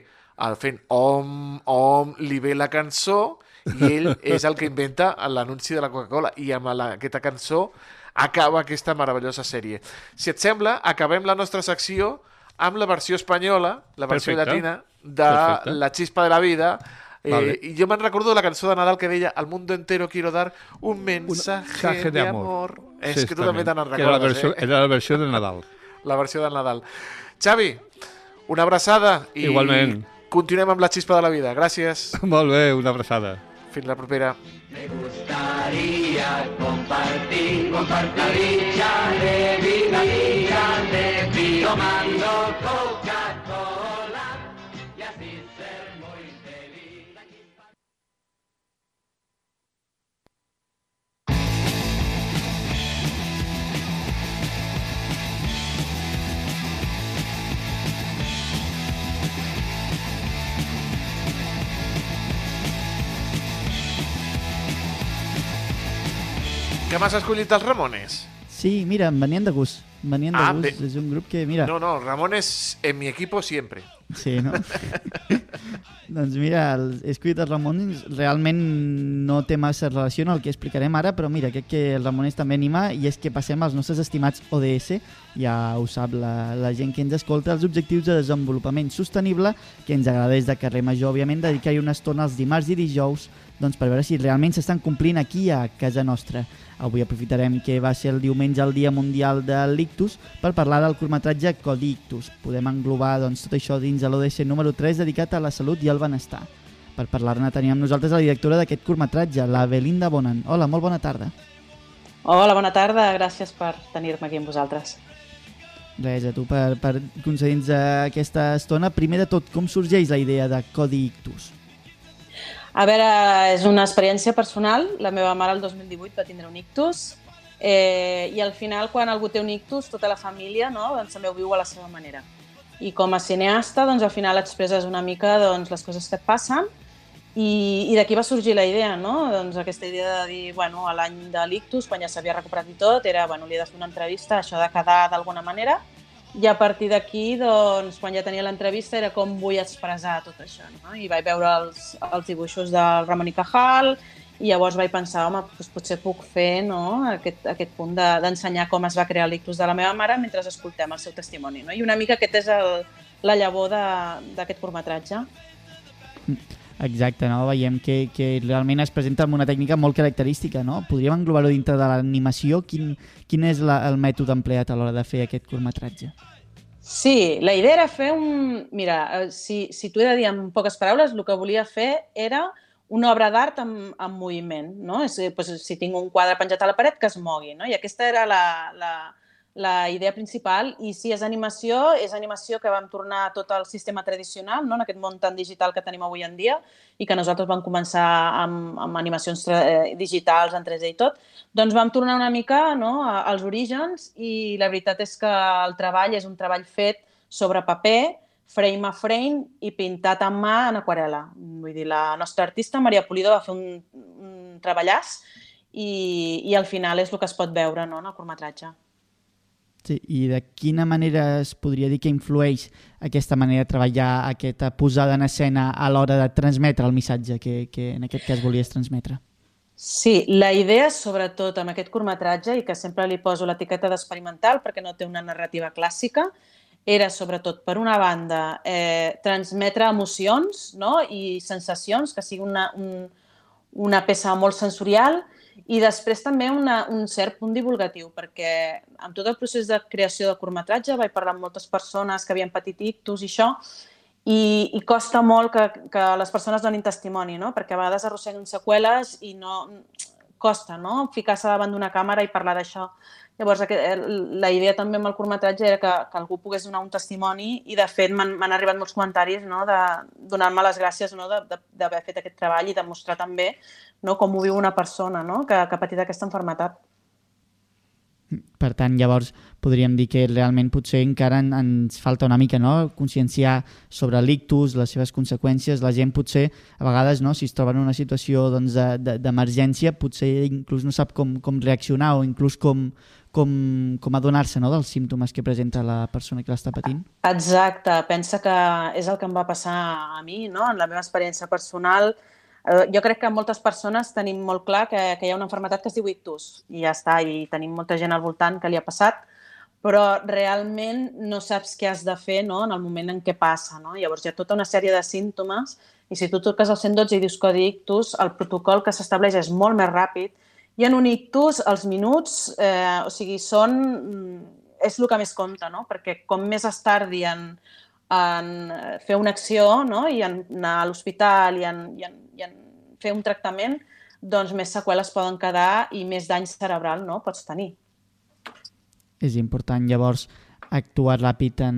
Speaker 3: el fent om, om, li ve la cançó i ell [laughs] és el que inventa l'anunci de la Coca-Cola i amb la, aquesta cançó acaba aquesta meravellosa sèrie. Si et sembla, acabem la nostra secció amb la versió espanyola, la versió
Speaker 7: Perfecte.
Speaker 3: llatina de
Speaker 7: Perfecte.
Speaker 3: La chispa de la vida Eh,
Speaker 7: Vale.
Speaker 3: I jo me'n recordo de la cançó de Nadal que deia Al mundo entero quiero dar un mensaje,
Speaker 7: mensaje
Speaker 3: de
Speaker 7: de
Speaker 3: amor. És que tu també te'n
Speaker 7: Que era la,
Speaker 3: recordes,
Speaker 7: versió,
Speaker 3: eh?
Speaker 7: era la versió de Nadal.
Speaker 3: La versió del Nadal. Xavi, una abraçada i
Speaker 7: Igualment.
Speaker 3: continuem amb la xispa de la vida. Gràcies. [laughs]
Speaker 7: Molt bé, una abraçada.
Speaker 3: La propera.
Speaker 6: Me gustaría compartir, compartir de vida, vida de Coca-Cola
Speaker 3: Que m'has escollit els Ramones?
Speaker 4: Sí, mira, em venien de gust. Em venien de
Speaker 3: Ah,
Speaker 4: gust.
Speaker 3: bé.
Speaker 4: És un grup que, mira...
Speaker 3: No, no, Ramones en mi equipo siempre.
Speaker 4: Sí, no? [laughs] doncs mira, el, he escollit els Ramones, realment no té massa relació amb el que explicarem ara, però mira, crec que el Ramones també anima i és que passem als nostres estimats ODS, ja ho sap la, la gent que ens escolta, els objectius de desenvolupament sostenible, que ens agrada des de Carrer Major, òbviament, dedicar-hi una estona els dimarts i dijous doncs per veure si realment s'estan complint aquí a casa nostra. Avui aprofitarem que va ser el diumenge el Dia Mundial de l'Ictus per parlar del curtmetratge Codi Ictus. Podem englobar doncs, tot això dins de l'ODC número 3 dedicat a la salut i al benestar. Per parlar-ne tenim amb nosaltres la directora d'aquest curtmetratge, la Belinda Bonan. Hola, molt bona tarda.
Speaker 9: Hola, bona tarda. Gràcies per tenir-me aquí amb vosaltres.
Speaker 4: Res, a tu per, per concedir-nos aquesta estona. Primer de tot, com sorgeix la idea de Codi Ictus?
Speaker 9: A veure, és una experiència personal. La meva mare el 2018 va tindre un ictus eh, i al final quan algú té un ictus, tota la família no, doncs, també ho viu a la seva manera. I com a cineasta, doncs, al final expresses una mica doncs, les coses que et passen i, i d'aquí va sorgir la idea, no? doncs, aquesta idea de dir, bueno, a l'any de l'ictus, quan ja s'havia recuperat i tot, era, bueno, li he de fer una entrevista, això de quedar d'alguna manera, i a partir d'aquí, doncs, quan ja tenia l'entrevista, era com vull expressar tot això. No? I vaig veure els, els dibuixos del Ramon i Cajal i llavors vaig pensar, home, doncs potser puc fer no? aquest, aquest punt de- d'ensenyar de, com es va crear l'ictus de la meva mare mentre escoltem el seu testimoni. No? I una mica aquest és el, la llavor d'aquest curtmetratge.
Speaker 4: Exacte, no? veiem que, que realment es presenta amb una tècnica molt característica. No? Podríem englobar-ho dintre de l'animació? Quin, quin és la, el mètode empleat a l'hora de fer aquest curtmetratge?
Speaker 9: Sí, la idea era fer un... Mira, eh, si, si t'ho he de dir en poques paraules, el que volia fer era una obra d'art en, en moviment, no? És, doncs, si tinc un quadre penjat a la paret, que es mogui, no? I aquesta era la, la, la idea principal. I si és animació, és animació que vam tornar a tot el sistema tradicional, no? en aquest món tan digital que tenim avui en dia, i que nosaltres vam començar amb, amb animacions eh, digitals, en 3D i tot, doncs vam tornar una mica no, a- als orígens i la veritat és que el treball és un treball fet sobre paper, frame a frame i pintat amb mà en aquarela. Vull dir, la nostra artista, Maria Pulido, va fer un, un treballàs i, i al final és el que es pot veure no, en el curtmetratge.
Speaker 4: I de quina manera es podria dir que influeix aquesta manera de treballar, aquesta posada en escena a l'hora de transmetre el missatge que, que en aquest cas volies transmetre?
Speaker 9: Sí, la idea, sobretot amb aquest curtmetratge, i que sempre li poso l'etiqueta d'experimental perquè no té una narrativa clàssica, era sobretot, per una banda, eh, transmetre emocions no? i sensacions, que sigui una, un, una peça molt sensorial, i després també una, un cert punt divulgatiu, perquè amb tot el procés de creació del curtmetratge vaig parlar amb moltes persones que havien patit ictus i això, i, i costa molt que, que les persones donin testimoni, no? perquè a vegades arrosseguen seqüeles i no costa no? ficar-se davant d'una càmera i parlar d'això. Llavors, el- la idea també amb el curtmetratge era que, que algú pogués donar un testimoni i, de fet, m'han arribat molts comentaris no? de donar-me les gràcies no? d'haver fet aquest treball i de mostrar també no? com ho viu una persona no? que, que ha patit aquesta enfermetat.
Speaker 4: Per tant, llavors podríem dir que realment potser encara en, ens falta una mica no? conscienciar sobre l'ictus, les seves conseqüències. La gent potser, a vegades, no? si es troba en una situació doncs, de- de- d'emergència, potser inclús no sap com, com reaccionar o inclús com, com, com adonar-se no? dels símptomes que presenta la persona que l'està patint.
Speaker 9: Exacte, pensa que és el que em va passar a mi, no? en la meva experiència personal. Eh, Jo crec que moltes persones tenim molt clar que, que hi ha una malaltia que es diu ictus i ja està, i tenim molta gent al voltant que li ha passat, però realment no saps què has de fer no? en el moment en què passa. No? Llavors hi ha tota una sèrie de símptomes i si tu truques al 112 i dius codi ictus, el protocol que s'estableix és molt més ràpid i en un ictus els minuts, eh, o sigui, són... mm, és el que més compta, no? Perquè com més es tardi en, en fer una acció no? i en anar a l'hospital i, en, i, en, fer un tractament, doncs més seqüeles poden quedar i més dany cerebral no? pots tenir.
Speaker 4: És important, llavors, actuar ràpid en,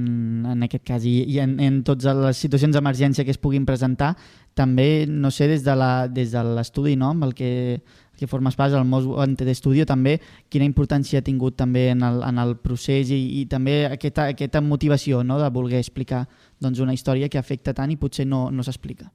Speaker 4: en aquest cas i, i en, en totes les situacions d'emergència que es puguin presentar. També, no sé, des de des de l'estudi no? amb el que, que formes pas, el Mos Wanted Studio, també, quina importància ha tingut també en el, en el procés i, i també aquesta, aquesta motivació no? de voler explicar doncs, una història que afecta tant i potser no, no s'explica.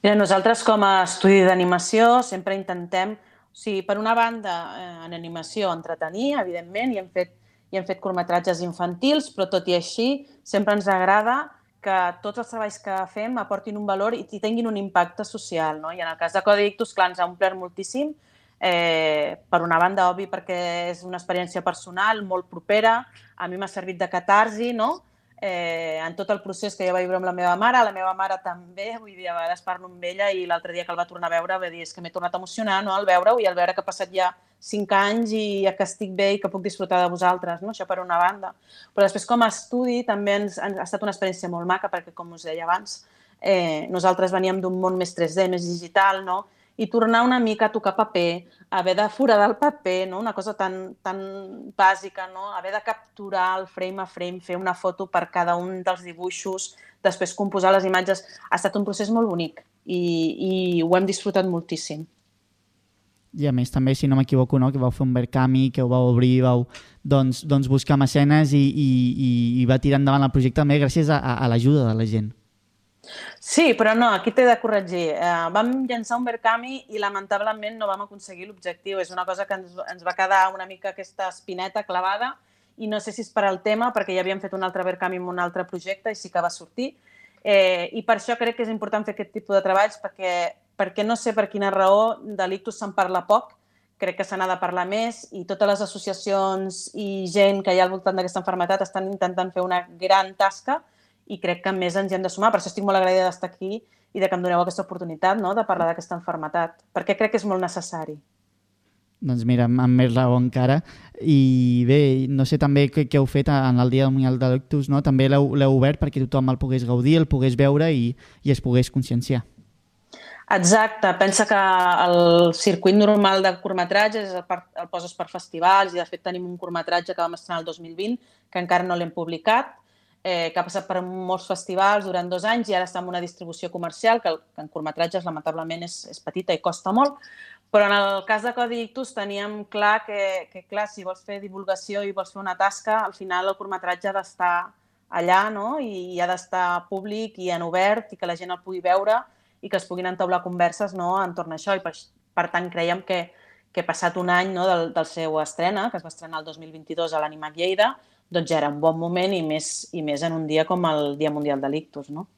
Speaker 9: Mira, nosaltres com a estudi d'animació sempre intentem, o sigui, per una banda, eh, en animació entretenir, evidentment, i hem fet, i hem fet curtmetratges infantils, però tot i així sempre ens agrada que tots els treballs que fem aportin un valor i, tinguin un impacte social. No? I en el cas de Codi Ictus, clar, ens ha omplert moltíssim, eh, per una banda, obvi, perquè és una experiència personal, molt propera, a mi m'ha servit de catarsi, no? Eh, en tot el procés que jo vaig viure amb la meva mare, la meva mare també, vull dir, a vegades parlo amb ella i l'altre dia que el va tornar a veure va dir és que m'he tornat a emocionar no, al veure-ho i al veure que ha passat ja cinc anys i ja que estic bé i que puc disfrutar de vosaltres, no? això per una banda. Però després com a estudi també ens, ens ha estat una experiència molt maca perquè, com us deia abans, eh, nosaltres veníem d'un món més 3D, més digital, no? I tornar una mica a tocar paper, haver de foradar el paper, no? una cosa tan, tan bàsica, no? haver de capturar el frame a frame, fer una foto per cada un dels dibuixos, després composar les imatges, ha estat un procés molt bonic i, i ho hem disfrutat moltíssim.
Speaker 4: I a més també, si no m'equivoco, no? que vau fer un Verkami, que ho vau obrir, vau doncs, doncs buscar mecenes i, i, i, i va tirar endavant el projecte també gràcies a, a, l'ajuda de la gent.
Speaker 9: Sí, però no, aquí t'he de corregir. Uh, vam llançar un Verkami i lamentablement no vam aconseguir l'objectiu. És una cosa que ens, ens va quedar una mica aquesta espineta clavada i no sé si és per al tema, perquè ja havíem fet un altre Verkami amb un altre projecte i sí que va sortir. Eh, I per això crec que és important fer aquest tipus de treballs perquè, perquè no sé per quina raó de l'ictus se'n parla poc, crec que se n'ha de parlar més i totes les associacions i gent que hi ha al voltant d'aquesta enfermetat estan intentant fer una gran tasca i crec que més ens hi hem de sumar. Per això estic molt agraïda d'estar aquí i de que em doneu aquesta oportunitat no? de parlar d'aquesta enfermetat, perquè crec que és molt necessari.
Speaker 4: Doncs mira, amb més raó encara. I bé, no sé també què, què heu fet en el Dia Mundial de l'Ictus, no? també l'heu obert perquè tothom el pogués gaudir, el pogués veure i, i es pogués conscienciar.
Speaker 9: Exacte, pensa que el circuit normal de curtmetratges el, el poses per festivals i de fet tenim un curtmetratge que vam estrenar el 2020 que encara no l'hem publicat eh, que ha passat per molts festivals durant dos anys i ara està en una distribució comercial que, que en curtmetratges lamentablement és, és petita i costa molt, però en el cas de Codi Ictus teníem clar que, que clar, si vols fer divulgació i vols fer una tasca, al final el curtmetratge ha d'estar allà no? I, i ha d'estar públic i en obert i que la gent el pugui veure i que es puguin entablar converses no? entorn a això i per, per tant creiem que, que passat un any no, del, del seu estrena, que es va estrenar el 2022 a l'Animac Lleida, doncs ja era un bon moment i més, i més en un dia com el Dia Mundial de l'Ictus, no?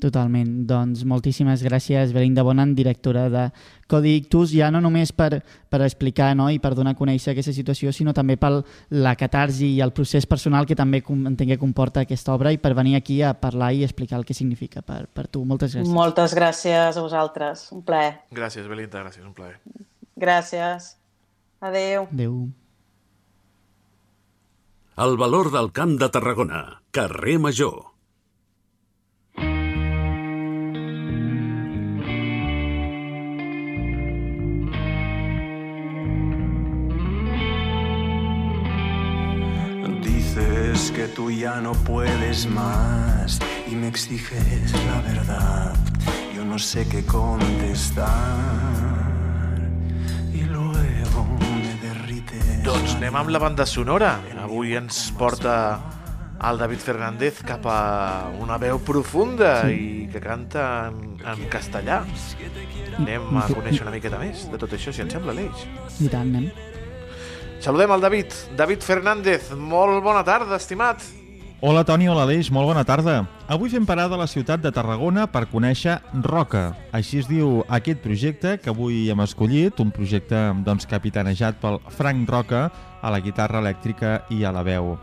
Speaker 4: Totalment. Doncs moltíssimes gràcies, Belinda Bonan, directora de Codi Ictus, ja no només per, per explicar no, i per donar a conèixer aquesta situació, sinó també per la catarsi i el procés personal que també entenc que comporta aquesta obra i per venir aquí a parlar i explicar el que significa per, per tu. Moltes gràcies.
Speaker 9: Moltes gràcies a vosaltres. Un plaer.
Speaker 3: Gràcies, Belinda. Gràcies, un plaer.
Speaker 9: Gràcies. Adeu.
Speaker 4: Adeu.
Speaker 2: El valor del Camp de Tarragona, carrer Major.
Speaker 10: Dices que tú ya no puedes más y me exiges la verdad. Yo no sé qué contestar
Speaker 3: Doncs anem amb la banda sonora. Avui ens porta el David Fernández cap a una veu profunda sí. i que canta en, en castellà. Anem a conèixer una miqueta més de tot això, si ens sembla, l'Eix.
Speaker 4: I tant, anem.
Speaker 3: Saludem el David. David Fernández, molt bona tarda, estimat.
Speaker 11: Hola Toni, hola Aleix, molt bona tarda. Avui fem parada a la ciutat de Tarragona per conèixer Roca. Així es diu aquest projecte que avui hem escollit, un projecte doncs, capitanejat pel Frank Roca a la guitarra elèctrica i a la veu.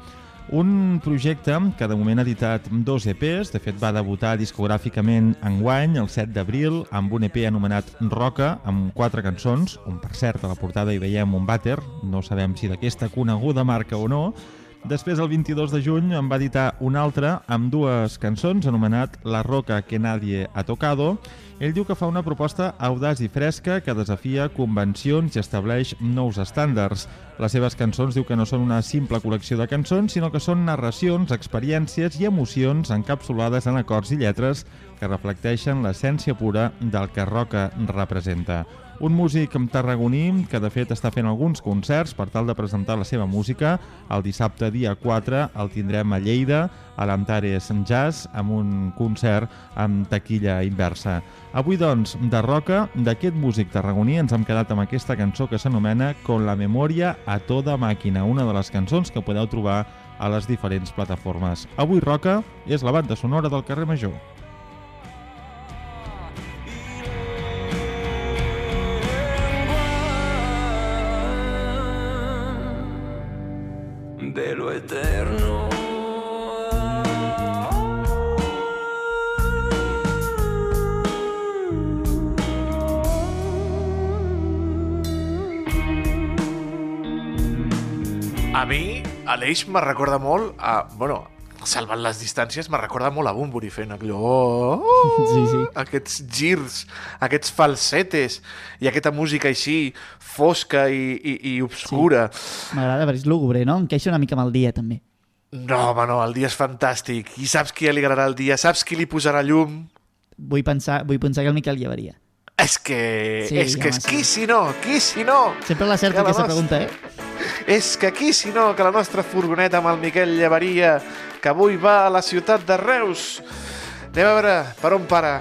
Speaker 11: Un projecte que de moment ha editat dos EPs, de fet va debutar discogràficament enguany, el 7 d'abril, amb un EP anomenat Roca, amb quatre cançons, on per cert a la portada hi veiem un vàter, no sabem si d'aquesta coneguda marca o no, Després, el 22 de juny, en va editar un altre amb dues cançons, anomenat La roca que nadie ha tocado. Ell diu que fa una proposta audaç i fresca que desafia convencions i estableix nous estàndards. Les seves cançons diu que no són una simple col·lecció de cançons, sinó que són narracions, experiències i emocions encapsulades en acords i lletres que reflecteixen l'essència pura del que Roca representa. Un músic tarragoní que de fet està fent alguns concerts per tal de presentar la seva música. El dissabte dia 4 el tindrem a Lleida, a l'Antares Jazz, amb un concert amb taquilla inversa. Avui, doncs, de roca, d'aquest músic tarragoní ens hem quedat amb aquesta cançó que s'anomena Con la memoria a toda màquina, una de les cançons que podeu trobar a les diferents plataformes. Avui Roca és la banda sonora del carrer Major.
Speaker 10: De lo eterno.
Speaker 3: A mi, Aleix me recorda molt a... Bueno, salvant les distàncies, me recorda molt a Bumburi fent allò... Oh,
Speaker 4: Sí, sí.
Speaker 3: Aquests girs, aquests falsetes i aquesta música així fosca i, i, i obscura.
Speaker 4: M'agrada perquè és lúgubre, no? Encaixa una mica amb el dia, també.
Speaker 3: No, home, no, el dia és fantàstic. I saps qui li agradarà el dia? Saps qui li posarà llum?
Speaker 4: Vull pensar, vull pensar que el Miquel llevaria.
Speaker 3: És que...
Speaker 4: Sí,
Speaker 3: és que
Speaker 4: home,
Speaker 3: és
Speaker 4: sí.
Speaker 3: qui si no? Qui si no?
Speaker 4: Sempre
Speaker 3: la
Speaker 4: aquesta
Speaker 3: nostra-
Speaker 4: pregunta, eh?
Speaker 3: És que aquí, si no, que la nostra furgoneta amb el Miquel Llevaria, que avui va a la ciutat de Reus. Anem a veure per on para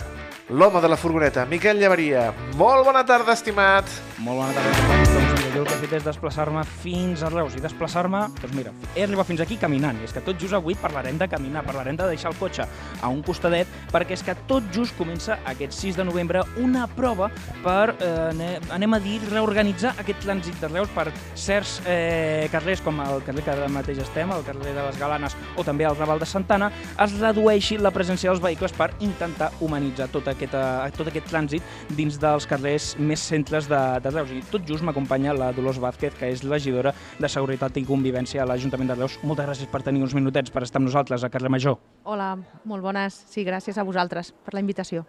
Speaker 3: l'home de la furgoneta, Miquel Llevaria. Molt bona tarda, estimat.
Speaker 12: Molt bona tarda. Jo el que he fet és desplaçar-me fins a Reus i desplaçar-me, doncs mira, he arribat fins aquí caminant. I és que tot just avui parlarem de caminar, parlarem de deixar el cotxe a un costadet, perquè és que tot just comença aquest 6 de novembre una prova per, eh, ane- anem a dir, reorganitzar aquest trànsit de Reus per certs eh, carrers, com el carrer que ara mateix estem, el carrer de les Galanes o també el Raval de Santana, es redueixi la presència dels vehicles per intentar humanitzar tot aquest, eh, tot aquest trànsit dins dels carrers més centres de, de Reus. I tot just m'acompanya la Dolors Vázquez, que és regidora de Seguretat i Convivència a l'Ajuntament de Reus. Moltes gràcies per tenir uns minutets per estar amb nosaltres a Carrer Major.
Speaker 13: Hola, molt bones. Sí, gràcies a vosaltres per la invitació.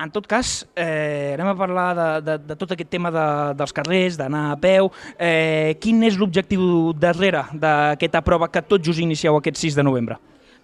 Speaker 12: En tot cas, eh, anem a parlar de, de, de tot aquest tema de, dels carrers, d'anar a peu. Eh, quin és l'objectiu darrere d'aquesta prova que tot just inicieu aquest 6 de novembre?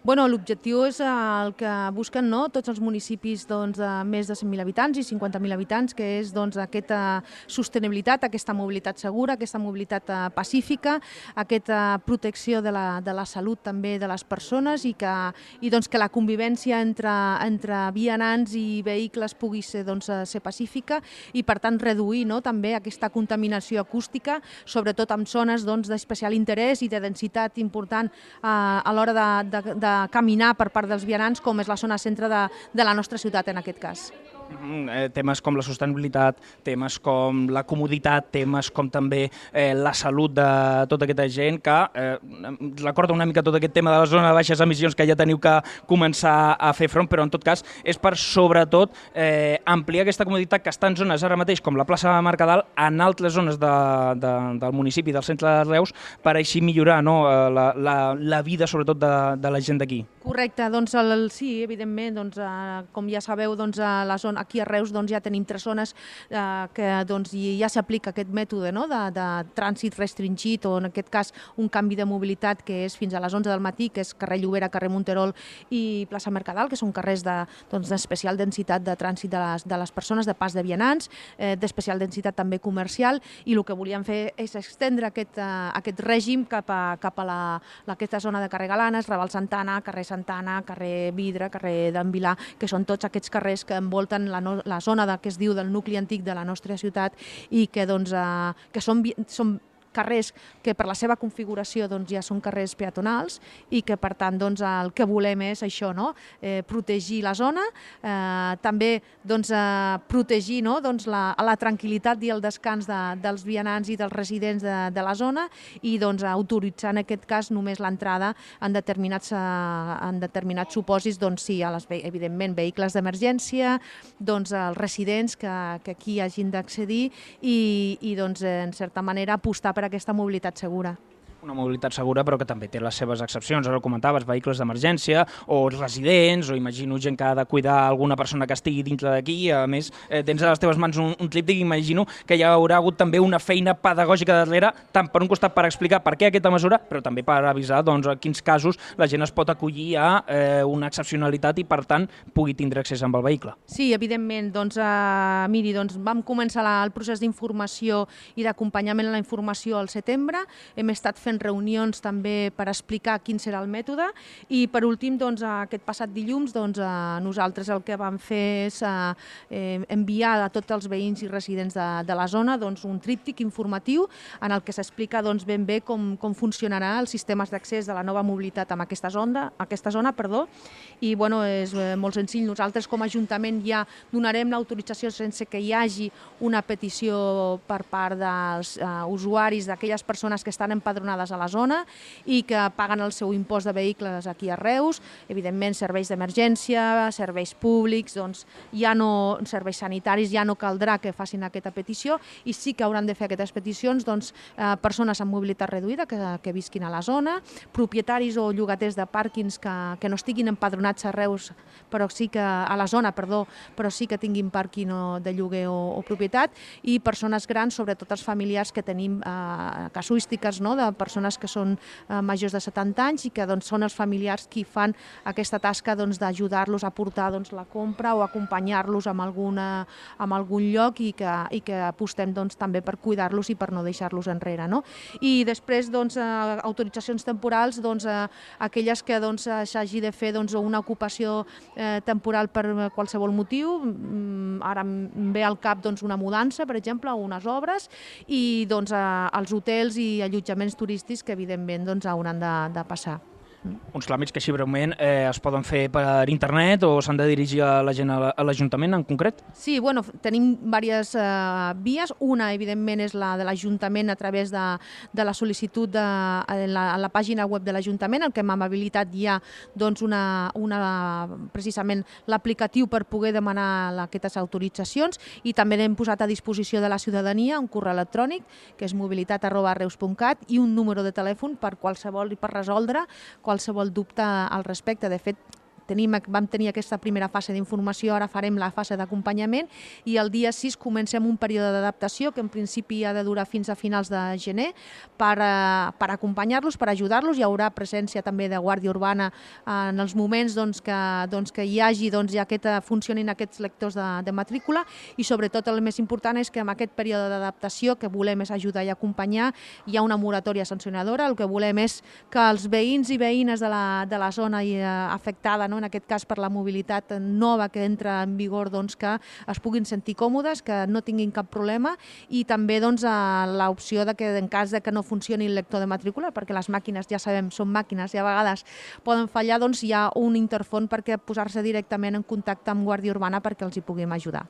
Speaker 13: Bueno, l'objectiu és eh, el que busquen no? tots els municipis doncs, de més de 100.000 habitants i 50.000 habitants, que és doncs, aquesta sostenibilitat, aquesta mobilitat segura, aquesta mobilitat eh, pacífica, aquesta protecció de la, de la salut també de les persones i que, i, doncs, que la convivència entre, entre vianants i vehicles pugui ser, doncs, eh, ser pacífica i, per tant, reduir no? també aquesta contaminació acústica, sobretot en zones doncs, d'especial interès i de densitat important eh, a l'hora de, de, de caminar per part dels vianants, com és la zona centre de, de la nostra ciutat en aquest cas.
Speaker 12: Mm, eh, temes com la sostenibilitat, temes com la comoditat, temes com també eh, la salut de tota aquesta gent que eh, recorda una mica tot aquest tema de la zona de baixes emissions que ja teniu que començar a fer front, però en tot cas és per sobretot eh, ampliar aquesta comoditat que està en zones ara mateix com la plaça de Mercadal en altres zones de, de, del municipi, del centre de Reus, per així millorar no, eh, la, la, la vida sobretot de, de la gent d'aquí.
Speaker 13: Correcte, doncs el, sí, evidentment, doncs, eh, com ja sabeu, doncs, a la zona, aquí a Reus doncs, ja tenim tres zones eh, que doncs, ja s'aplica aquest mètode no? de, de trànsit restringit o en aquest cas un canvi de mobilitat que és fins a les 11 del matí, que és carrer Llobera, carrer Monterol i plaça Mercadal, que són carrers d'especial de, doncs, densitat de trànsit de les, de les persones, de pas de vianants, eh, d'especial densitat també comercial i el que volíem fer és extendre aquest, eh, aquest règim cap a, cap a la, la, aquesta zona de carrer Galanes, Raval Santana, carrer Santana, carrer Vidre, carrer d'en Vilà, que són tots aquests carrers que envolten la, no, la zona de, que es diu del nucli antic de la nostra ciutat i que, doncs, eh, que són, són carrers que per la seva configuració doncs, ja són carrers peatonals i que per tant doncs, el que volem és això, no? eh, protegir la zona, eh, també doncs, eh, protegir no? doncs, la, la tranquil·litat i el descans de, dels vianants i dels residents de, de la zona i doncs, autoritzar en aquest cas només l'entrada en, determinats, eh, en determinats supòsits, doncs sí, a les, evidentment, vehicles d'emergència, doncs els residents que, que aquí hagin d'accedir i, i doncs, en certa manera apostar per aquesta mobilitat segura.
Speaker 12: Una mobilitat segura però que també té les seves excepcions, ara ho comentaves, vehicles d'emergència o residents o imagino gent que ha de cuidar alguna persona que estigui dintre d'aquí. I a més eh, tens a les teves mans un, un tríptic imagino que hi haurà hagut també una feina pedagògica darrere tant per un costat per explicar per què aquesta mesura però també per avisar doncs, a quins casos la gent es pot acollir a eh, una excepcionalitat i per tant pugui tindre accés amb el vehicle.
Speaker 13: Sí, evidentment, doncs, eh, miri, doncs vam començar la, el procés d'informació i d'acompanyament a la informació al setembre, hem estat fent reunions també per explicar quin serà el mètode i per últim, doncs, aquest passat dilluns, doncs, eh, nosaltres el que vam fer és eh, enviar a tots els veïns i residents de, de la zona doncs, un tríptic informatiu en el que s'explica doncs, ben bé com, com funcionarà els sistemes d'accés de la nova mobilitat en aquesta zona, aquesta zona perdó, i bueno, és eh, molt senzill. Nosaltres com a Ajuntament ja donarem l'autorització sense que hi hagi una petició per part dels uh, usuaris, d'aquelles persones que estan empadronades a la zona i que paguen el seu impost de vehicles aquí a Reus, evidentment serveis d'emergència, serveis públics, doncs ja no, serveis sanitaris, ja no caldrà que facin aquesta petició i sí que hauran de fer aquestes peticions doncs, eh, persones amb mobilitat reduïda que, que visquin a la zona, propietaris o llogaters de pàrquings que, que no estiguin empadronats a Reus, però sí que a la zona, perdó, però sí que tinguin pàrquing de lloguer o, o propietat i persones grans, sobretot els familiars que tenim eh, casuístiques no? de persones que són eh, majors de 70 anys i que doncs, són els familiars qui fan aquesta tasca doncs, d'ajudar-los a portar doncs, la compra o acompanyar-los amb, alguna, amb algun lloc i que, i que apostem doncs, també per cuidar-los i per no deixar-los enrere. No? I després doncs, eh, autoritzacions temporals, doncs, eh, aquelles que doncs, s'hagi de fer doncs, una ocupació eh, temporal per qualsevol motiu, mm, ara em ve al cap doncs, una mudança, per exemple, o unes obres, i doncs, eh, els hotels i allotjaments turístics que evidentment doncs, hauran de, de passar
Speaker 12: uns tràmits que així breument eh, es poden fer per internet o s'han de dirigir a la gent a l'Ajuntament en concret?
Speaker 13: Sí, bueno, tenim diverses eh, vies. Una, evidentment, és la de l'Ajuntament a través de, de la sol·licitud de, a, la, a la pàgina web de l'Ajuntament, el que hem habilitat ja doncs, una, una, precisament l'aplicatiu per poder demanar aquestes autoritzacions i també hem posat a disposició de la ciutadania un correu electrònic que és mobilitat arroba reus.cat i un número de telèfon per qualsevol i per resoldre qualsevol qualsevol dubte al respecte. De fet, tenim, vam tenir aquesta primera fase d'informació, ara farem la fase d'acompanyament i el dia 6 comencem un període d'adaptació que en principi ha de durar fins a finals de gener per, eh, per acompanyar-los, per ajudar-los. Hi haurà presència també de Guàrdia Urbana en els moments doncs, que, doncs, que hi hagi doncs, ja aquesta, funcionin aquests lectors de, de matrícula i sobretot el més important és que en aquest període d'adaptació que volem és ajudar i acompanyar, hi ha una moratòria sancionadora, el que volem és que els veïns i veïnes de la, de la zona eh, afectada no, no? en aquest cas per la mobilitat nova que entra en vigor, doncs, que es puguin sentir còmodes, que no tinguin cap problema i també doncs, l'opció de que en cas de que no funcioni el lector de matrícula, perquè les màquines, ja sabem, són màquines i a vegades poden fallar, doncs hi ha un interfon perquè posar-se directament en contacte amb Guàrdia Urbana perquè els hi puguem ajudar.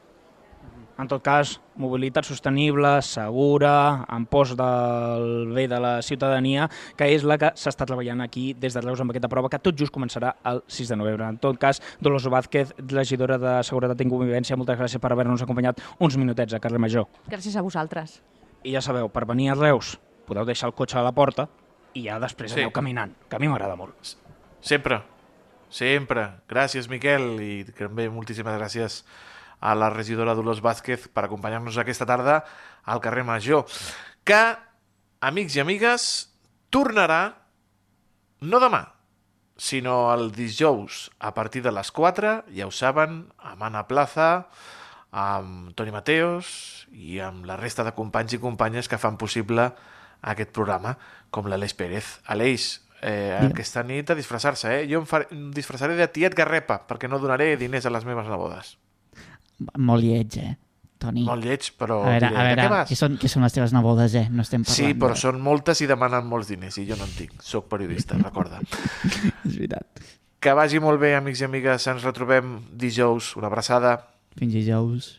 Speaker 12: En tot cas, mobilitat sostenible, segura, en pos del bé de la ciutadania, que és la que s'està treballant aquí des de Reus amb aquesta prova, que tot just començarà el 6 de novembre. En tot cas, Dolors Vázquez, regidora de Seguretat i Convivència, moltes gràcies per haver-nos acompanyat uns minutets a Carrer Major.
Speaker 13: Gràcies a vosaltres.
Speaker 12: I ja sabeu, per venir a Reus podeu deixar el cotxe a la porta i ja després sí. aneu caminant, que a mi m'agrada molt.
Speaker 3: Sempre, sempre. Gràcies, Miquel, i també moltíssimes gràcies a la regidora Dolors Vázquez per acompanyar-nos aquesta tarda al carrer Major, que, amics i amigues, tornarà no demà, sinó el dijous a partir de les 4, ja ho saben, amb Anna Plaza, amb Toni Mateos i amb la resta de companys i companyes que fan possible aquest programa, com l'Aleix Pérez. Aleix, eh, aquesta nit a disfressar-se, eh? Jo em, faré, em disfressaré de tiet Garrepa, perquè no donaré diners a les meves nebodes.
Speaker 4: Molt lleig, eh? Toni.
Speaker 3: Molt lleig, però...
Speaker 4: A veure,
Speaker 3: diré,
Speaker 4: a veure, què són, què són les teves nebodes, eh? No estem parlant
Speaker 3: Sí, però
Speaker 4: de...
Speaker 3: són moltes i demanen molts diners, i jo no en tinc. Soc periodista, [laughs] recorda.
Speaker 4: És veritat.
Speaker 3: Que vagi molt bé, amics i amigues. Ens retrobem dijous. Una abraçada.
Speaker 4: Fins dijous.